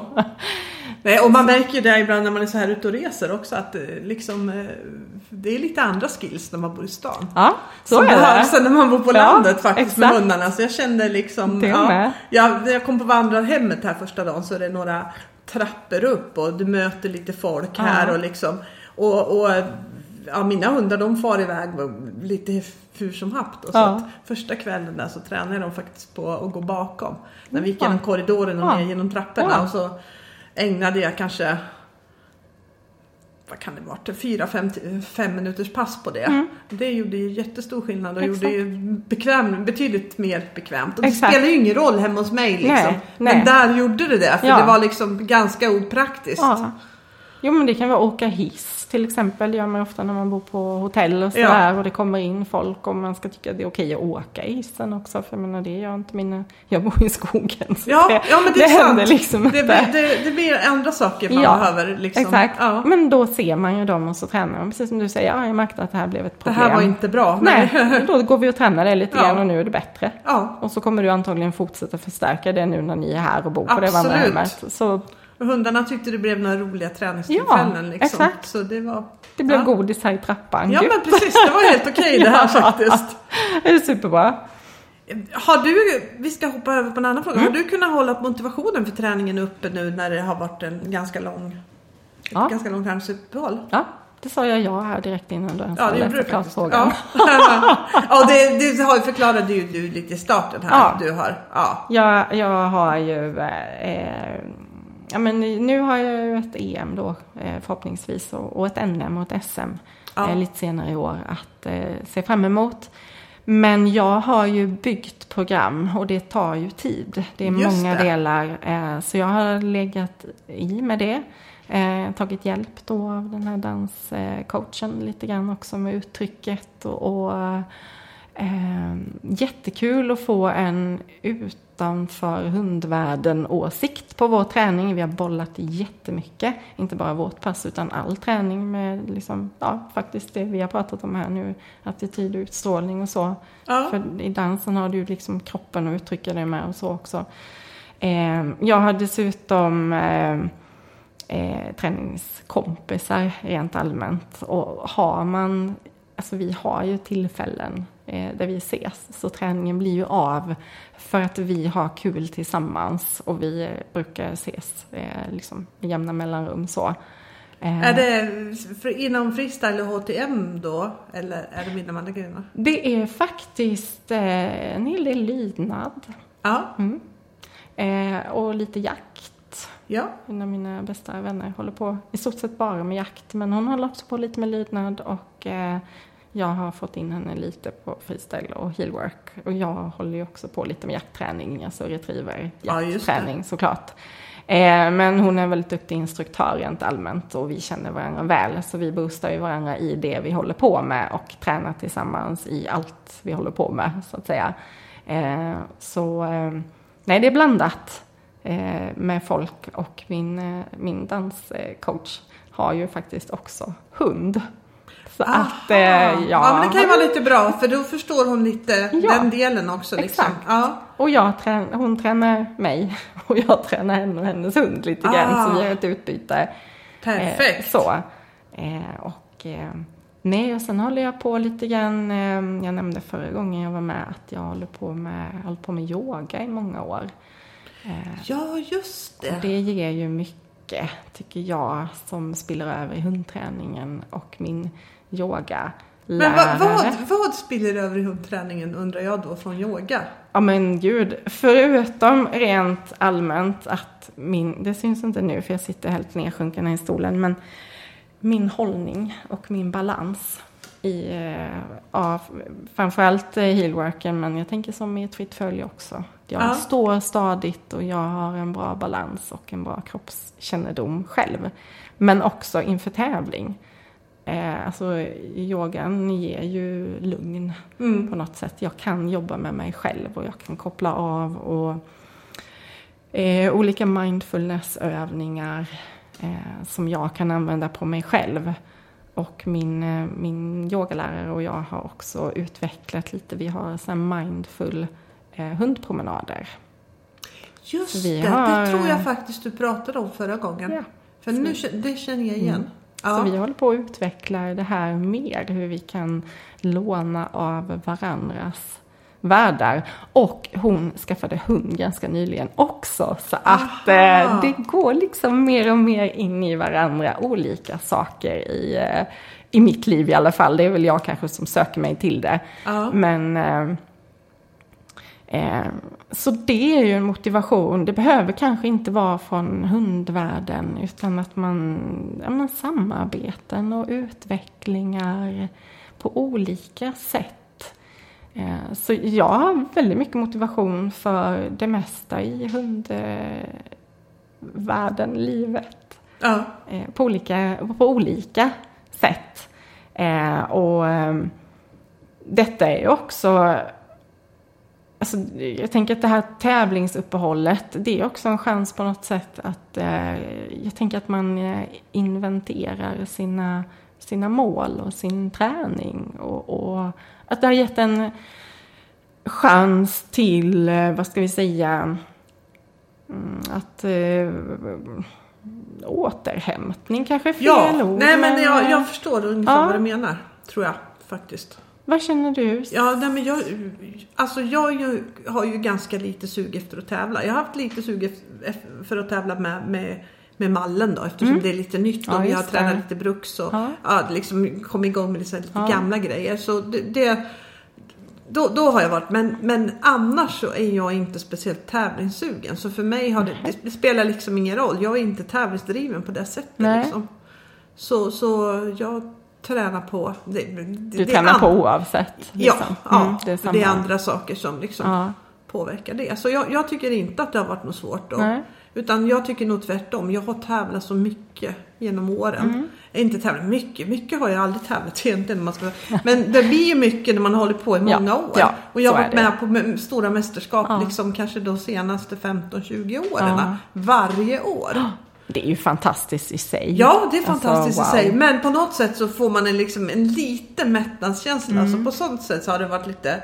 Nej, och man märker ju det ibland när man är så här ute och reser också att eh, liksom, eh, det är lite andra skills när man bor i stan. Ja, så som är det. när man bor på Ja, landet faktiskt med exakt. hundarna. Så jag kände liksom, ja, med. jag, när jag kom på vandrarhemmet här första dagen så är det några trappor upp och du möter lite folk Ja. här och liksom och, och ja, mina hundar de far iväg lite hur som haft. Och så Ja. första kvällen där så tränade de faktiskt på att gå bakom. När vi gick genom korridoren och Ja. ner genom trapporna Ja. och så ägnade jag kanske vad kan det vara, fyra, fem, fem minuters pass på det. Det gjorde ju jättestor skillnad och Mm. Exakt. gjorde ju bekväm, betydligt mer bekvämt. Och det Exakt. spelar ju ingen roll hemma hos mig liksom. Nej, nej. Men där gjorde det det, för Ja. det var liksom ganska opraktiskt. Ja. Jo men det kan vara åka hiss till exempel. Det gör man ofta när man bor på hotell och Ja. sådär. Och det kommer in folk och man ska tycka att det är okej att åka i hissen också. För jag menar det gör inte mina... Jag bor i skogen. Så Ja, det, ja men det sant. händer liksom det, inte. blir- det, det blir andra saker man Ja, behöver liksom. Exakt. Ja. Men då ser man ju dem och så tränar de. Precis som du säger, ja, jag märkte att det här blev ett Det problem. här var inte bra. Nej, då går vi och tränar det lite Ja. grann och nu är det bättre. Ja, Och så kommer du antagligen fortsätta förstärka det nu när ni är här och bor på det Absolut. vandrarhemmet. Så och hundarna tyckte det blev några roliga träningstillfällen. Ja, liksom. exakt. Så det var... det blev ja. godis här i trappan. Ja Gud. men precis, det var helt okej det här faktiskt. Det är superbra. Har du, vi ska hoppa över på en annan fråga. Mm. Har du kunnat hålla motivationen för träningen uppe nu när det har varit en ganska lång, ett Ja. ganska långt träningsuppehåll? Ja, det sa jag ja här direkt innan du ens Ja, hade förklarat frågan. Ja, ja det, det har, förklarade ju du lite i starten här. Ja. Du har, ja. Jag, jag har ju, eh, ja men nu har jag ju ett EM då eh, förhoppningsvis och, ett NM och ett SM Ja. eh, lite senare i år att eh, se fram emot. Men jag har ju byggt program och det tar ju tid. Det är Just många det. delar. Så jag har legat i med det. Eh, tagit hjälp då av den här danscoachen lite grann också med uttrycket. Och, och eh, jättekul att få en utanför hundvärlden åsikt på vår träning. Vi har bollat jättemycket. Inte bara vårt pass utan all träning med liksom, ja, faktiskt det vi har pratat om här nu. Attityd och utstrålning och så. Ja. För i dansen har du liksom kroppen att uttrycka det med och så också. Eh, jag har dessutom eh, eh, träningskompisar rent allmänt. Och har man, alltså vi har ju tillfällen där vi ses. Så träningen blir ju av för att vi har kul tillsammans. Och vi eh, brukar ses eh, liksom med jämna mellanrum så. Eh, Är det inom freestyle och HTM då? Eller är det inom andra grenar? det är faktiskt eh, en hel del lydnad. Ja, Mm. Eh, och lite jakt. ja. En av mina bästa vänner håller på i stort sett bara med jakt. Men hon håller också på lite med lydnad och eh, jag har fått in henne lite på freestyle och heelwork. Och jag håller ju också på lite med jaktträning, alltså retriever Ja, det. jaktträning såklart. Eh, men hon är en väldigt duktig instruktör rent allmänt och vi känner varandra väl. Så vi boostar ju varandra i det vi håller på med och tränar tillsammans i allt vi håller på med så att säga. Eh, så eh, nej, det är blandat eh, med folk och min, eh, min danscoach har ju faktiskt också hund. Så Aha. att, eh, ja. ja, men det kan ju vara lite bra för då förstår hon lite Ja, den delen också. Liksom. exakt. Ja. Och jag trän, hon tränar mig och jag tränar henne och hennes hund lite grann. Ah. Så vi har ett utbyte. Perfekt. Eh, så. Eh, och eh, nej, och sen håller jag på lite grann. Eh, jag nämnde förra gången jag var med att jag håller på med, håller på med yoga i många år. Eh, Ja, just det. och det ger ju mycket, tycker jag, som spiller över i hundträningen och min yoga. Men vad, vad, vad spiller över i hundträningen undrar jag då från yoga? Ja men gud, förutom rent allmänt att min, det syns inte nu för jag sitter helt nedsjunken i stolen, men min hållning och min balans i, eh, ja, framförallt eh, heelworken, men jag tänker som i ett fritt följe också. Jag Ja. står stadigt och jag har en bra balans och en bra kroppskännedom själv. Men också inför tävling. Eh, alltså yogan ger ju lugn Mm. på något sätt. Jag kan jobba med mig själv och jag kan koppla av och eh, olika mindfulnessövningar eh, som jag kan använda på mig själv. Och min, eh, min yogalärare och jag har också utvecklat lite, vi har så mindful eh, hundpromenader. Just det, har- det tror jag faktiskt du pratade om förra gången. Ja. För nu, det känner jag igen. Mm. Ja. Så vi håller på att utveckla det här mer, hur vi kan låna av varandras världar. Och hon skaffade hund ganska nyligen också. Så att eh, det går liksom mer och mer in i varandra, olika saker i, eh, i mitt liv i alla fall. Det är väl jag kanske som söker mig till det. Ja. Men eh, så det är ju en motivation. Det behöver kanske inte vara från hundvärlden utan att man, ja, men samarbeten och utvecklingar på olika sätt. Eh, så jag har väldigt mycket motivation för det mesta i hundvärlden, livet Ja. eh, på, olika, på olika sätt. Eh, och eh, detta är ju också, alltså, jag tänker att det här tävlingsuppehållet, det är också en chans på något sätt att, eh, jag tänker att man eh, inventerar sina, sina mål och sin träning och, och att det har gett en chans till, eh, vad ska vi säga, mm, att eh, återhämtning kanske är fel Ja, ord. nej men jag, eh, jag förstår ungefär Ja. vad du menar. Tror jag faktiskt. Vad känner du? Ja, nej, men jag, alltså jag ju, har ju ganska lite sug efter att tävla. Jag har haft lite sug för att tävla med, med, med mallen då eftersom det är lite nytt och Mm. Ja, vi har tränat lite bruks och Ja. ja. liksom kom igång med lite, lite Ja. gamla grejer. Så det, det då, då har jag varit, men, men annars så är jag inte speciellt tävlingssugen. Så för mig har det, det, det spelar liksom ingen roll. Jag är inte tävlingsdriven på det sättet. Nej. Liksom. Så, så jag tränar på... Det, det, Du det är tränar på oavsett? Ja, liksom. ja Mm, det, är samma. andra saker som liksom Ja. påverkar det. Så jag, jag tycker inte att det har varit något svårt då. Nej. Utan jag tycker nog tvärtom. Jag har tävlat så mycket genom åren. Mm. Inte tävlat mycket, mycket har jag aldrig tävlat egentligen. Man ska, men det blir ju mycket när man håller på i Ja, många år. ja, och jag har är varit det. med på stora mästerskap Ja. liksom kanske de senaste 15-20 åren. Ja. Varje år. Det är ju fantastiskt i sig. Ja, det är fantastiskt Alltså, i sig. wow. Men på något sätt så får man en, liksom, en liten mättnadskänsla. Mm. Så på sånt sätt så har det varit lite...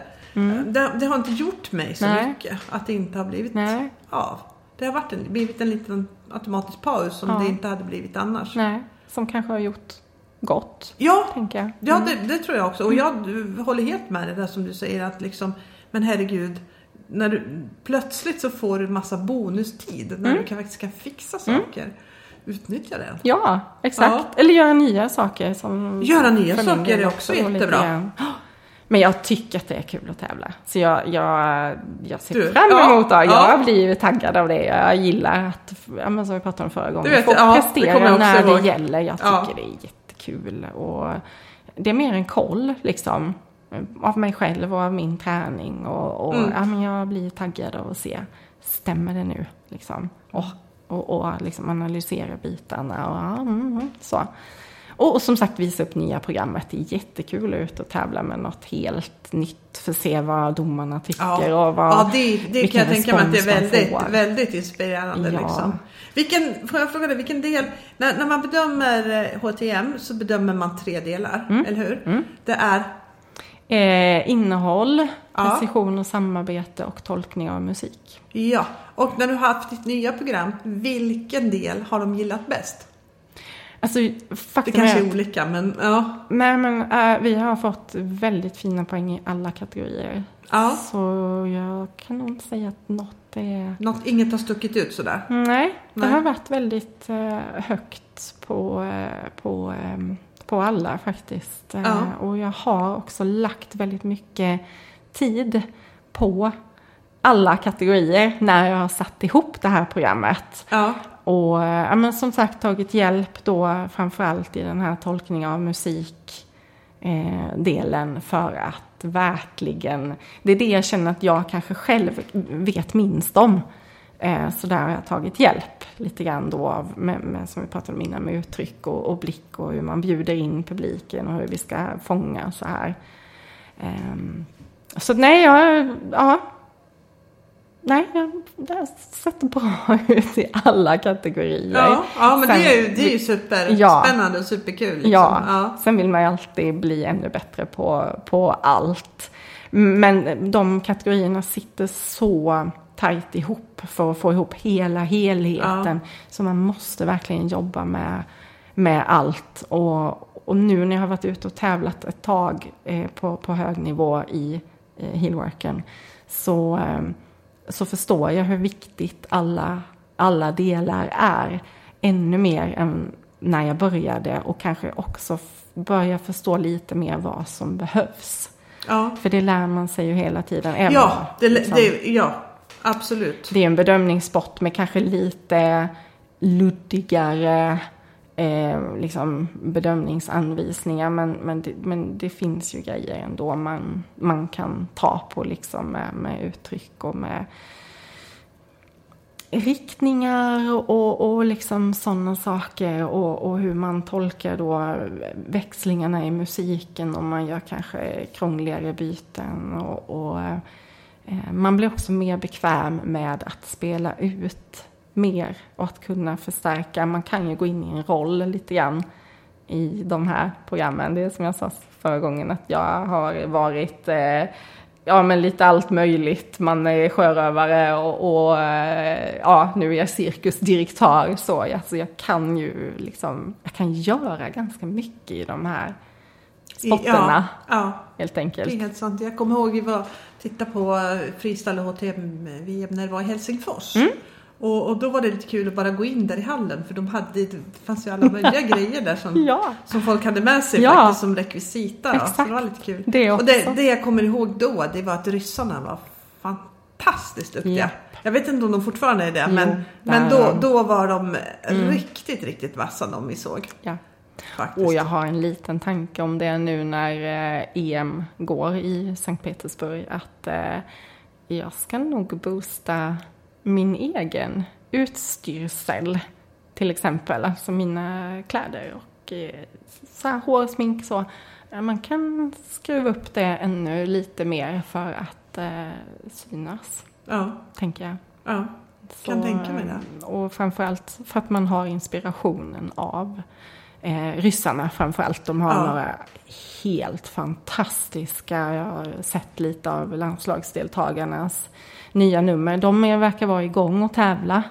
Det, det har inte gjort mig så Nej. mycket att det inte har blivit Nej. av. Det har varit en, blivit en liten automatisk paus som Ja. det inte hade blivit annars. Nej, som kanske har gjort gott, Ja, tänker jag. ja Mm. det, det tror jag också. Och jag du, håller helt med det där som du säger att liksom, men herregud, när du, plötsligt så får du massa bonustid när Mm. du kan, faktiskt kan fixa saker. Utnyttja det. Ja, exakt. Ja. Eller göra nya saker. Som Göra nya saker är också jättebra. Men jag tycker att det är kul att tävla. Så jag, jag, jag ser Du, fram ja, emot det. Jag ja. blir taggad av det. Jag gillar att, ja, men som vi pratade om förra gången, vet, få ja, det prestera också när ihåg. det gäller. Jag tycker Ja. det är jättekul. Och det är mer en koll liksom. Av mig själv och av min träning. Och, och Mm. ja, men jag blir taggad av att se, stämmer det nu? Liksom. Och, och, och liksom analysera bitarna och mm, mm, så. Och, och som sagt visa upp nya programmet. Det är jättekul att ut och tävla med något helt nytt. För att se vad domarna tycker Ja, och vad, ja det, det kan jag tänka mig att det är väldigt, väldigt inspirerande. Ja. Liksom. Vilken, får jag fråga dig, vilken del, när, när man bedömer eh, HTM så bedömer man tre delar, Mm. eller hur? Det är, Eh, innehåll, Ja. precision och samarbete och tolkning av musik. ja, och när du har haft ditt nya program, vilken del har de gillat bäst? Alltså, Det kanske är, olika, men ja. Nej, men eh, vi har fått väldigt fina poäng i alla kategorier. Ja. Så jag kan nog inte säga att något är... Något, inget har stuckit ut sådär. Nej, det Nej. har varit väldigt eh, högt på, eh, på, eh, på alla faktiskt. Eh, Ja. Och jag har också lagt väldigt mycket tid på alla kategorier när jag har satt ihop det här programmet. Ja, Och eh, ja, men som sagt tagit hjälp då framförallt i den här tolkningen av musik eh, delen för att verkligen, det är det jag känner att jag kanske själv vet minst om. Eh, så där har jag tagit hjälp lite grann då av, med, med, som vi pratade om innan, med uttryck och, och blick och hur man bjuder in publiken och hur vi ska fånga så här. Ehm, så nej, jag, ja. Nej, jag, det har sett bra ut i alla kategorier. ja, ja men Sen- det är ju, det är ju superspännande och superkul. Liksom. Ja, ja. sen vill man ju alltid bli ännu bättre på, på allt. Men de kategorierna sitter så tajt ihop för att få ihop hela helheten. Så man måste verkligen jobba med, med allt. Och, och nu när jag har varit ute och tävlat ett tag eh, på, på hög nivå i eh, heelworken så, eh, så förstår jag hur viktigt alla, alla delar är. Ännu mer än när jag började och kanske också börja förstå lite mer vad som behövs. Ja, För det lär man sig ju hela tiden. även ja, det, liksom, det, ja absolut. det är en bedömningssport med kanske lite luddigare eh, liksom bedömningsanvisningar. Men, men, det, men det finns ju grejer ändå man, man kan ta på liksom med, med uttryck och med riktningar och, och liksom sådana saker och, och hur man tolkar då växlingarna i musiken om man gör kanske krångligare byten och, och eh, Eh, man blir också mer bekväm med att spela ut mer och att kunna förstärka. Man kan ju gå in i en roll lite grann i de här programmen. Det är som jag sa förra gången att jag har varit eh, ja, men lite allt möjligt. Man är sjörövare och, och eh, ja, nu är jag cirkusdirektör. Så alltså, jag kan ju liksom, jag kan göra ganska mycket i de här sporterna. Ja, ja. Helt Det är enkelt. helt sant. Jag kommer ihåg vi var titta på eh, freestyle och HTM-VM när det var i Helsingfors. Mm. Och, och då var det lite kul att bara gå in där i hallen för de hade, det fanns ju alla möjliga grejer där som, Ja. som folk hade med sig Ja. faktiskt som rekvisita. Då. Så det var lite kul. Det och det, det jag kommer ihåg då det var att ryssarna var fantastiskt duktiga. Japp. Jag vet inte om de fortfarande är det Jo, men, men då, då var de riktigt, riktigt vassa de vi såg. Ja. Faktiskt. Och jag har en liten tanke om det nu när eh, EM går i Sankt Petersburg. Att eh, jag ska nog boosta min egen utstyrsel. Till exempel, alltså mina kläder och eh, så här, hår, smink så. Man kan skruva upp det ännu lite mer för att eh, synas, Ja, tänker jag. ja. Kan tänka mig det. Och framförallt för att man har inspirationen av eh, ryssarna framförallt. De har Ja. några helt fantastiska, jag har sett lite av landslagsdeltagarnas nya nummer. De är, verkar vara igång och tävla.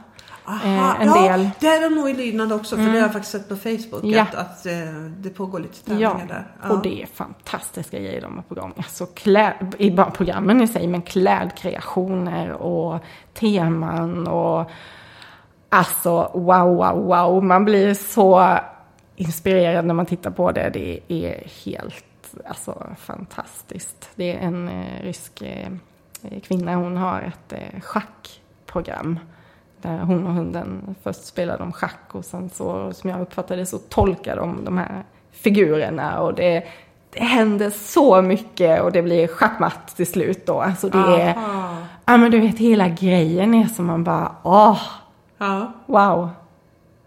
Aha, Eh, en ja, del. det är de nog i lydnad också, för det har jag faktiskt sett på Facebook. Ja. Att, att eh, det pågår lite Ja, tävlingar där. Ja. och det är fantastiska grejer de har på gång. Alltså kläd, i bara programmen i sig, men klädkreationer och teman och alltså wow, wow, wow. Man blir så inspirerad när man tittar på det. Det är helt alltså, fantastiskt. Det är en eh, rysk eh, kvinna, hon har ett eh, schackprogram. Där hon och hunden först spelar de schack och sen så, som jag uppfattade det, så tolkar de de här figurerna och det, det händer så mycket och det blir schackmatt till slut då. Alltså det är, Aha. ja men du vet hela grejen är som man bara, åh, Ja. wow.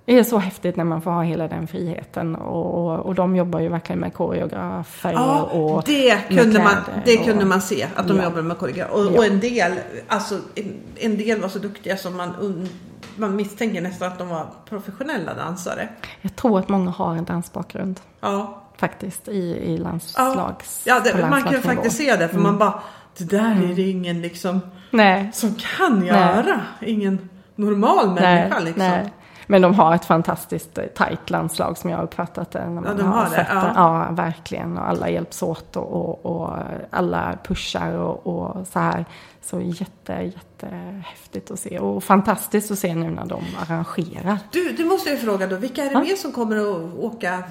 Det är så häftigt när man får ha hela den friheten och, och, och de jobbar ju verkligen med koreografer Ja, och det kunde, man, det och- kunde man se att de Ja. jobbade med koreografi. Och, Ja. och en del, alltså en, en del var så duktiga som man, man misstänker nästan att de var professionella dansare. Jag tror att många har en dansbakgrund Ja, faktiskt i, i landslags ja det, man kan faktiskt se det för man bara, det där är det ingen liksom Nej, som kan göra. Ingen normal människa nej, liksom. nej. Men de har ett fantastiskt eh, tajt landslag som jag har uppfattat det. När man de har det, sett ja. ja, verkligen. Och alla hjälps åt och, och, och alla pushar och, och så här. Så jätte, jättehäftigt att se. Och fantastiskt att se nu när de arrangerar. Du, du måste ju fråga då, vilka är det Ja. mer som kommer att åka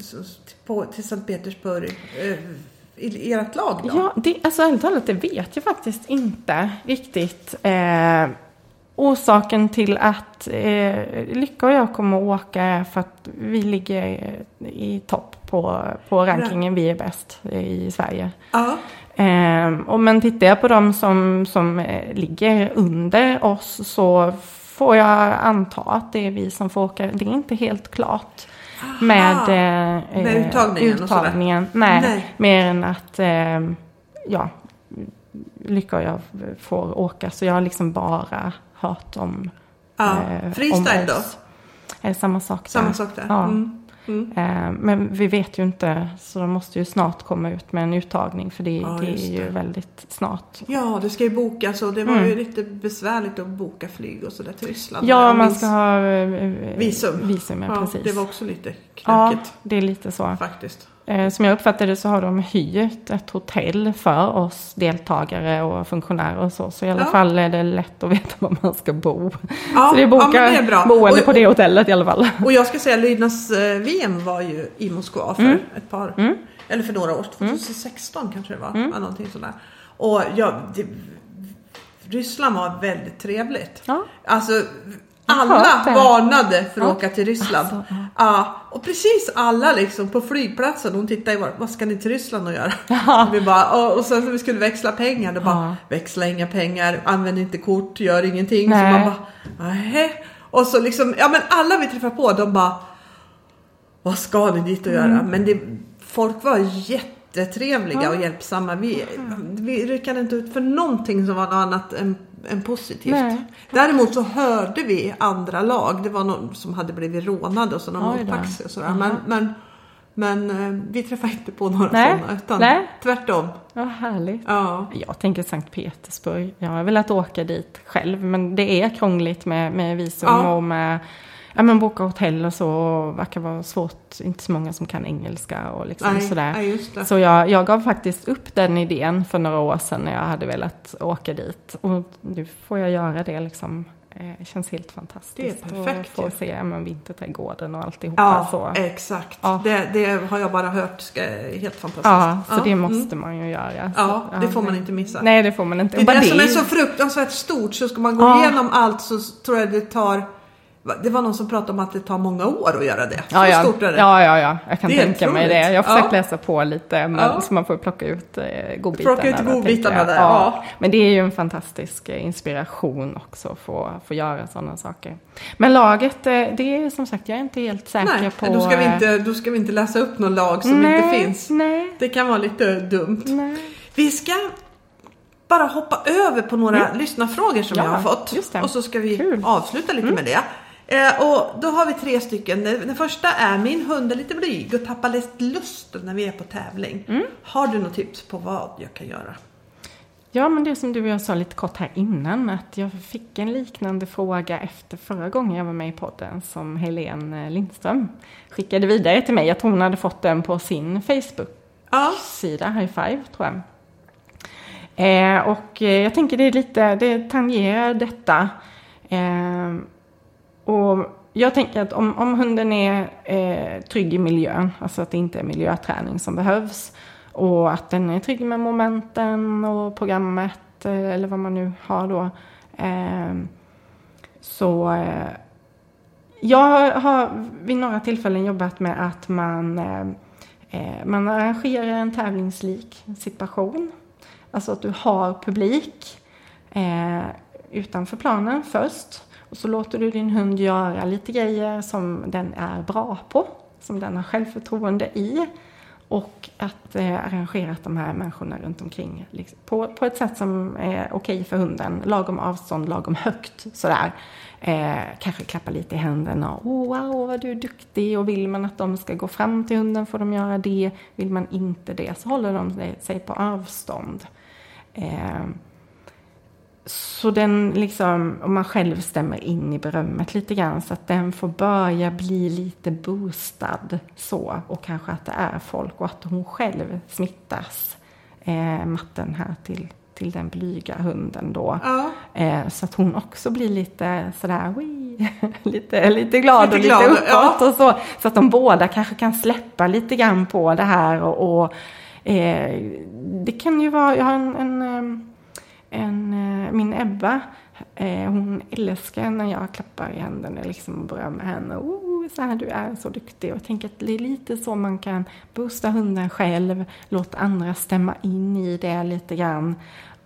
så- på, till Sankt Petersburg eh, i ert lag då? Ja, det, alltså ärligt talat, det vet jag faktiskt inte riktigt. Eh, orsaken till att eh, Lycka och jag kommer att åka är för att vi ligger i topp på, på rankingen. Vi är bäst i Sverige. Ja. Eh, och men tittar jag på de som, som eh, ligger under oss så får jag anta att det är vi som får åka. Det är inte helt klart. Med, eh, Med eh, uttagningen uttagningen. Nej, Nej. mer än att eh, ja, Lycka och jag får åka. Så jag har liksom bara hört om, Ja. eh, Freestyle då? Är det samma sak Samma där? sak där. Ja. Mm. Mm. Eh, Men vi vet ju inte, så de måste ju snart komma ut med en uttagning för det, Ja, det är ju det. väldigt snart. Ja, det ska ju bokas och det var Mm. ju lite besvärligt att boka flyg och sådär till Ryssland. Ja, man ska ha eh, Visum. visum ja, ja, precis. Det var också lite ja, knökigt det är lite så. faktiskt. Eh, Som jag uppfattade så har de hyrt ett hotell för oss deltagare och funktionärer och så. Så i alla Ja. fall är det lätt att veta var man ska bo. Ja, så det är ja, boka men det är bra. boende Och- på det hotellet i alla fall. Och jag ska säga Lydnads-VM var ju i Moskva för Mm. ett par, eller för några år, 2016 kanske det var. Mm. Någonting sådär. Och ja, det, Ryssland var väldigt trevligt. Ja. Alltså Jag alla varnade för att Ja. åka till Ryssland. Alltså, ja. ja. och precis alla liksom på flygplatsen, hon tittade i vår, vad ska ni till Ryssland och göra? Och vi bara, och, och sen så vi skulle växla pengar, då bara, Ja. växla inga pengar, använd inte kort, gör ingenting. Nej. Så man bara. Och så liksom, ja men alla vi träffade på, de bara, vad ska ni dit och göra? Mm. Men det, folk var jättetrevliga och hjälpsamma. Vi, vi ryckade inte ut för någonting som var något annat än, än positivt. Nej. Däremot så hörde vi andra lag. Det var någon som hade blivit rånad och så någon taxi och sådär. Men, men, men eh, vi träffade inte på några Nej. sådana. Utan Nej. tvärtom. Ja, härligt. Ja. Jag tänker Sankt Petersburg. Jag har velat åka dit själv men det är krångligt med, med visum Ja. och med ja, men boka hotell och så. Och verkar vara svårt, inte så många som kan engelska och liksom Nej, sådär. det. Så jag, jag gav faktiskt upp den idén för några år sedan när jag hade velat åka dit. Och nu får jag göra det liksom. Eh, Det känns helt fantastiskt. Det är perfekt att få se ja, men vinterträdgården och alltihopa. Ja, så. exakt. Ja. Det, det har jag bara hört. Ska, helt fantastiskt. Ja, så det mm. måste man ju göra. Ja, Så, det får man inte missa. Nej, det får man inte. Det det som är så fruktansvärt stort. Så ska man gå Ja. igenom allt så tror jag det tar... Det var någon som pratade om att det tar många år att göra det. Så Ja, ja. stort är det. ja, ja, ja. Jag kan tänka mig det. Jag har försökt Ja. läsa på lite, men, Ja. så man får plocka ut eh, godbitarna. Plocka ut godbitarna där, ja. Men det är ju en fantastisk eh, inspiration också att få, få göra sådana saker. Men laget, eh, det är som sagt, jag är inte helt säker Nej, på... då, ska vi eh, inte, då ska vi inte läsa upp någon lag som nej, inte finns. Nej, Det kan vara lite dumt. nej. Vi ska bara hoppa över på några lyssnarfrågor som Ja, jag har fått. Och så ska vi Kul. avsluta lite med det. Eh, och då har vi tre stycken. Den första är min hund är lite blyg och tappar lätt lust när vi är på tävling. Har du något tips på vad jag kan göra? Ja, men det som du och jag sa lite kort här innan, att jag fick en liknande fråga efter förra gången jag var med i podden som Helene Lindström skickade vidare till mig. Jag tror hon hade fått den på sin Facebook-sida, Ja, High Five, tror jag. Eh, och eh, jag tänker det är lite, det tangerar detta. Eh, och jag tänker att om, om hunden är eh, trygg i miljön, alltså att det inte är miljöträning som behövs, och att den är trygg med momenten och programmet, eh, eller vad man nu har då, eh, så eh, jag har vid några tillfällen jobbat med att man, eh, eh, man arrangerar en tävlingslik situation. Alltså att du har publik eh, utanför planen först så låter du din hund göra lite grejer som den är bra på, som den har självförtroende i. Och att eh, arrangera de här människorna runt omkring liksom, på, på ett sätt som är okej för hunden. Lagom avstånd, lagom högt sådär. Eh, kanske klappa lite i händerna. Oh, wow, vad du är duktig. Och vill man att de ska gå fram till hunden får de göra det. Vill man inte det så håller de sig på avstånd. Eh, så den liksom, om man själv stämmer in i berömmet lite grann så att den får börja bli lite boostad så och kanske att det är folk och att hon själv smittas eh, matten här till, till den blyga hunden då. Ja. Eh, så att hon också blir lite sådär, Wii! lite, lite glad Lite och glad, lite uppåt ja. och så. Så att de båda kanske kan släppa lite grann på det här och, och eh, det kan ju vara, jag har en, en em, en, eh, min Ebba, eh, hon älskar när jag klappar i händerna liksom och berömmer henne. Oh, så här, du är så duktig. Och jag tänker att det är lite så man kan boosta hunden själv, låta andra stämma in i det lite grann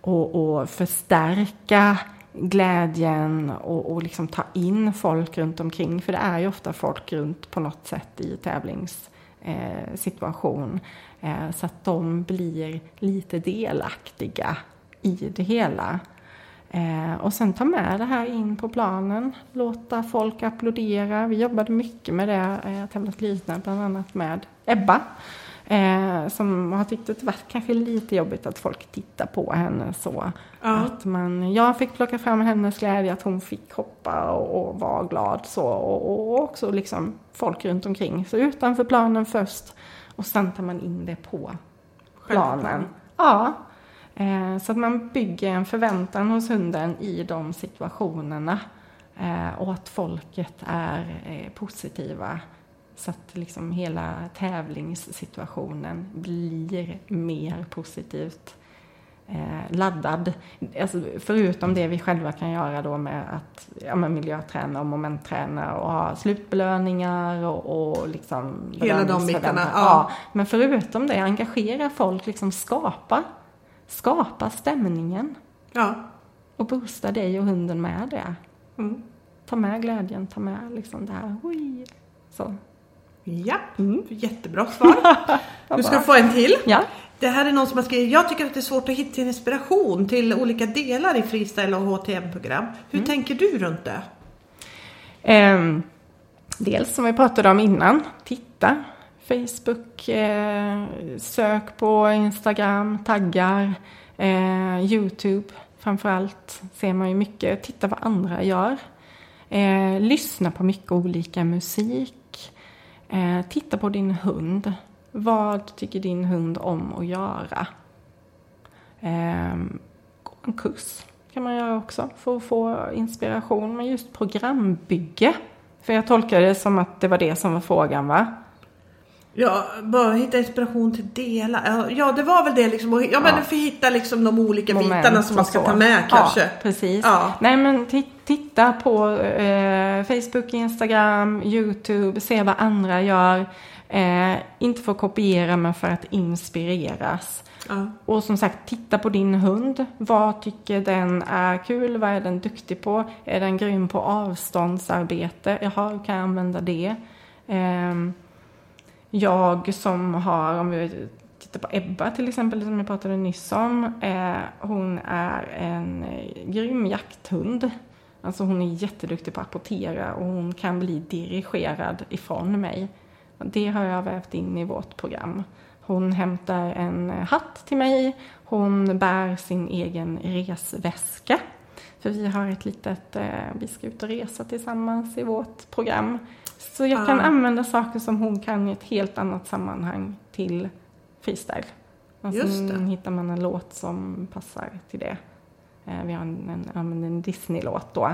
och, och förstärka glädjen och, och liksom ta in folk runt omkring. För det är ju ofta folk runt på något sätt i tävlingssituation. Eh, eh, så att de blir lite delaktiga i det hela. Eh, och sen ta med det här in på planen, låta folk applådera. Vi jobbade mycket med det, eh, tävlat lite bland annat med Ebba. Eh, som har tyckt att det var kanske lite jobbigt att folk tittar på henne så. Ja. Att man, jag fick plocka fram hennes glädje, att hon fick hoppa och, och vara glad så. Och, och också liksom folk runt omkring. Så utanför planen först och sen tar man in det på planen. Ja. Eh, så att man bygger en förväntan hos hunden i de situationerna. Eh, och att folket är eh, positiva. Så att liksom hela tävlingssituationen blir mer positivt laddad. Alltså, förutom det vi själva kan göra då med att ja, men miljöträna och momentträna och ha slutbelöningar och, och liksom Hela de bitarna, ja. Ja, men förutom det, engagera folk, liksom skapa, skapa stämningen Ja. och boosta dig och hunden med det. Mm. Ta med glädjen, ta med liksom det här. Oj. Så. Ja, Mm. jättebra svar. Du ska bra. få en till. Ja. Det här är någon som har skrivit, jag tycker att det är svårt att hitta inspiration till olika delar i freestyle och HTM-program. Hur Mm. tänker du runt det? Ehm, dels som vi pratade om innan, titta. Facebook, eh, sök på Instagram, taggar, eh, Youtube framförallt ser man ju mycket. Titta vad andra gör. Eh, lyssna på mycket olika musik. Eh, titta på din hund. Vad tycker din hund om att göra? Ehm, gå en kurs kan man göra också för att få inspiration. Men just programbygge. För jag tolkar det som att det var det som var frågan va? Ja, bara hitta inspiration till delar. Ja, det var väl det liksom. Ja, men Ja. för hitta liksom de olika Moment bitarna som man ska så. ta med kanske. Ja, precis. Ja. Nej men ti- titta på eh, Facebook, Instagram, Youtube, se vad andra gör. Eh, inte för att kopiera men för att inspireras. Ja. Och som sagt, titta på din hund. Vad tycker den är kul? Vad är den duktig på? Är den grym på avståndsarbete? Jaha, hur kan jag använda det? Ehm, jag som har, om vi tittar på Ebba till exempel, som jag pratade nyss om. Eh, hon är en eh, grym jakthund. Alltså hon är jätteduktig på att apportera och hon kan bli dirigerad ifrån mig. Det har jag vävt in i vårt program. Hon hämtar en hatt till mig. Hon bär sin egen resväska. För vi har ett litet, eh, vi ska ut och resa tillsammans i vårt program. Så jag kan Ah. använda saker som hon kan i ett helt annat sammanhang till freestyle. Och Just sen det. hittar man en låt som passar till det. Eh, vi har en, en, en Disney-låt då.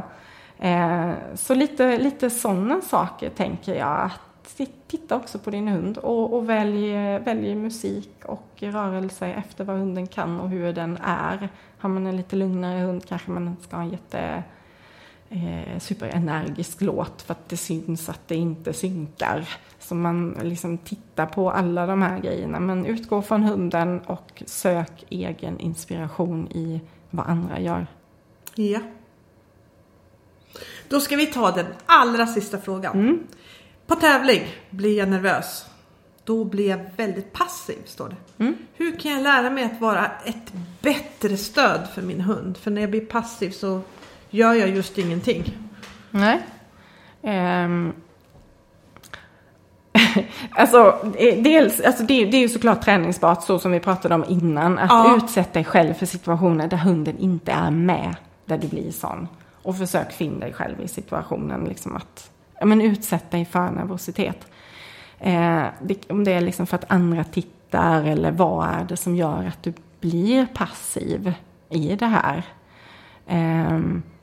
Eh, så lite, lite sådana saker tänker jag. Att ti- titta också på din hund och, och välj, välj musik och rörelse efter vad hunden kan och hur den är. Har man en lite lugnare hund kanske man inte ska ha en jätte eh, superenergisk låt för att det syns att det inte synkar. Så man liksom tittar på alla de här grejerna men utgå från hunden och sök egen inspiration i vad andra gör. Ja. Då ska vi ta den allra sista frågan. På tävling blir jag nervös. Då blir jag väldigt passiv, står det. Hur kan jag lära mig att vara ett bättre stöd för min hund? För när jag blir passiv så gör jag just ingenting. Nej. Ehm. alltså, eh, dels, alltså det, det är ju såklart träningsbart så som vi pratade om innan. Att Ja. utsätta dig själv för situationer där hunden inte är med. Där du blir sån. Och försök finna dig själv i situationen. Liksom att ja, men utsätt dig för nervositet. Eh, det, om det är liksom för att andra tittar eller vad är det som gör att du blir passiv i det här. Och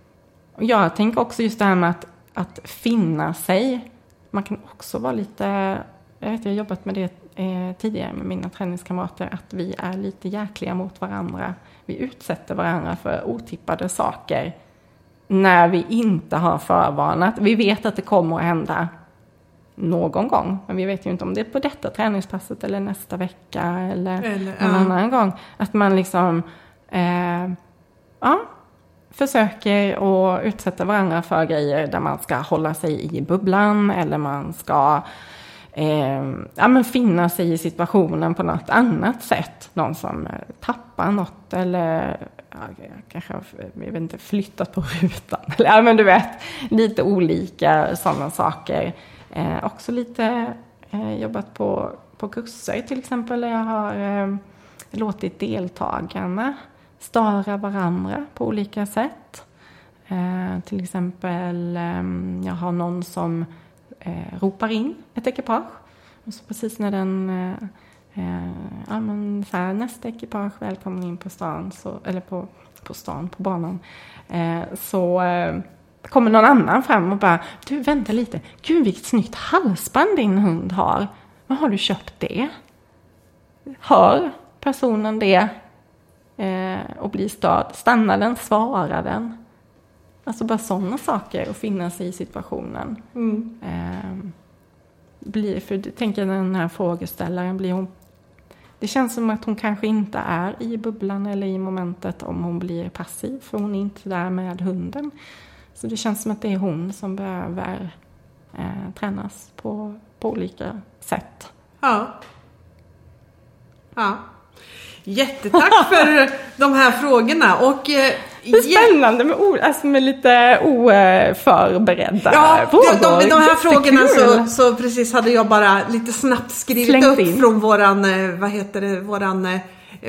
jag tänker också just det här med att, att finna sig. Man kan också vara lite, jag vet jag har jobbat med det eh, tidigare med mina träningskamrater, att vi är lite jäkliga mot varandra. Vi utsätter varandra för otippade saker när vi inte har förvarnat. Vi vet att det kommer att hända någon gång, men vi vet ju inte om det är på detta träningspasset eller nästa vecka eller, Eller, någon ja. annan gång. Att man liksom, eh, ja, försöker att utsätta varandra för grejer där man ska hålla sig i bubblan eller man ska eh, ja, men finna sig i situationen på något annat sätt. Någon som eh, tappar något eller ja, kanske har, jag vet inte, flyttat på rutan. Eller, ja, men du vet, lite olika sådana saker. Eh, också lite eh, jobbat på, på kurser till exempel. där Jag har eh, låtit deltagarna störa varandra på olika sätt. Eh, till exempel, eh, jag har någon som eh, ropar in ett ekipage. Och så precis när den, eh, eh ja men så här, nästa ekipage välkommen in på stan, så, eller på, på stan, på banan. Eh, så eh, kommer någon annan fram och bara, du vänta lite, gud vilket snyggt halsband din hund har. Var har du köpt det? Hör personen det eh, och blir störd? Stannar den? Svarar den? Alltså bara sådana saker och finna sig i situationen. Eh, blir, för tänker den här frågeställaren, blir hon... Det känns som att hon kanske inte är i bubblan eller i momentet om hon blir passiv, för hon är inte där med hunden. Så det känns som att det är hon som behöver eh, tränas på, på olika sätt. Ja. Ja. Jättetack för de här frågorna och eh, Det är spännande med, o, alltså med lite oförberedda Ja, frågor. de, de, de här frågorna så, så precis hade jag bara lite snabbt skrivit Slängt upp in. från våran, eh, vad heter det, våran eh,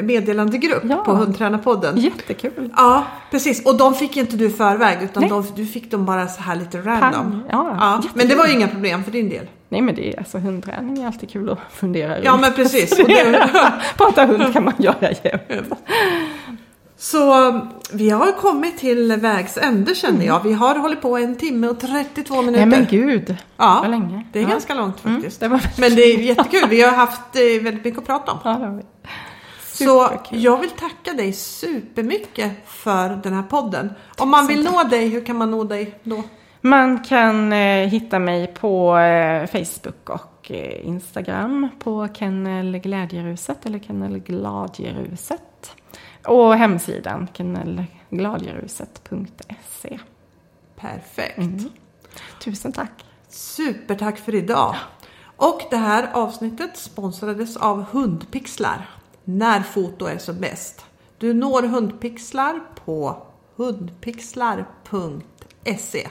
meddelandegrupp Ja. på Hundtränarpodden. Jättekul. Ja, precis. Och de fick inte du i förväg utan de, du fick dem bara så här lite random. Pang. Ja, men det var ju inga problem för din del. Nej men det är alltså hundträning är alltid kul att fundera Ja, runt. men precis. Och det- Prata hund kan man göra jämt. Så vi har kommit till vägs ände känner jag. Vi har hållit på en timme och 32 minuter. Nej men gud. Ja, Vad länge. det är ja. ganska långt faktiskt. Mm, det var Men det är jättekul. Vi har haft eh, väldigt mycket att prata om. Ja, det har vi. Så jag vill tacka dig supermycket för den här podden. Om man vill nå dig, hur kan man nå dig då? Man kan eh, hitta mig på eh, Facebook och eh, Instagram på Kennel Glädjeruset eller Kennel Gladjeruset. Och hemsidan kennelgladjeruset.se. Perfekt. Mm. Tusen tack. Supertack för idag. Och det här avsnittet sponsrades av Hundpixlar när foto är som bäst. Du når hundpixlar på hundpixlar.se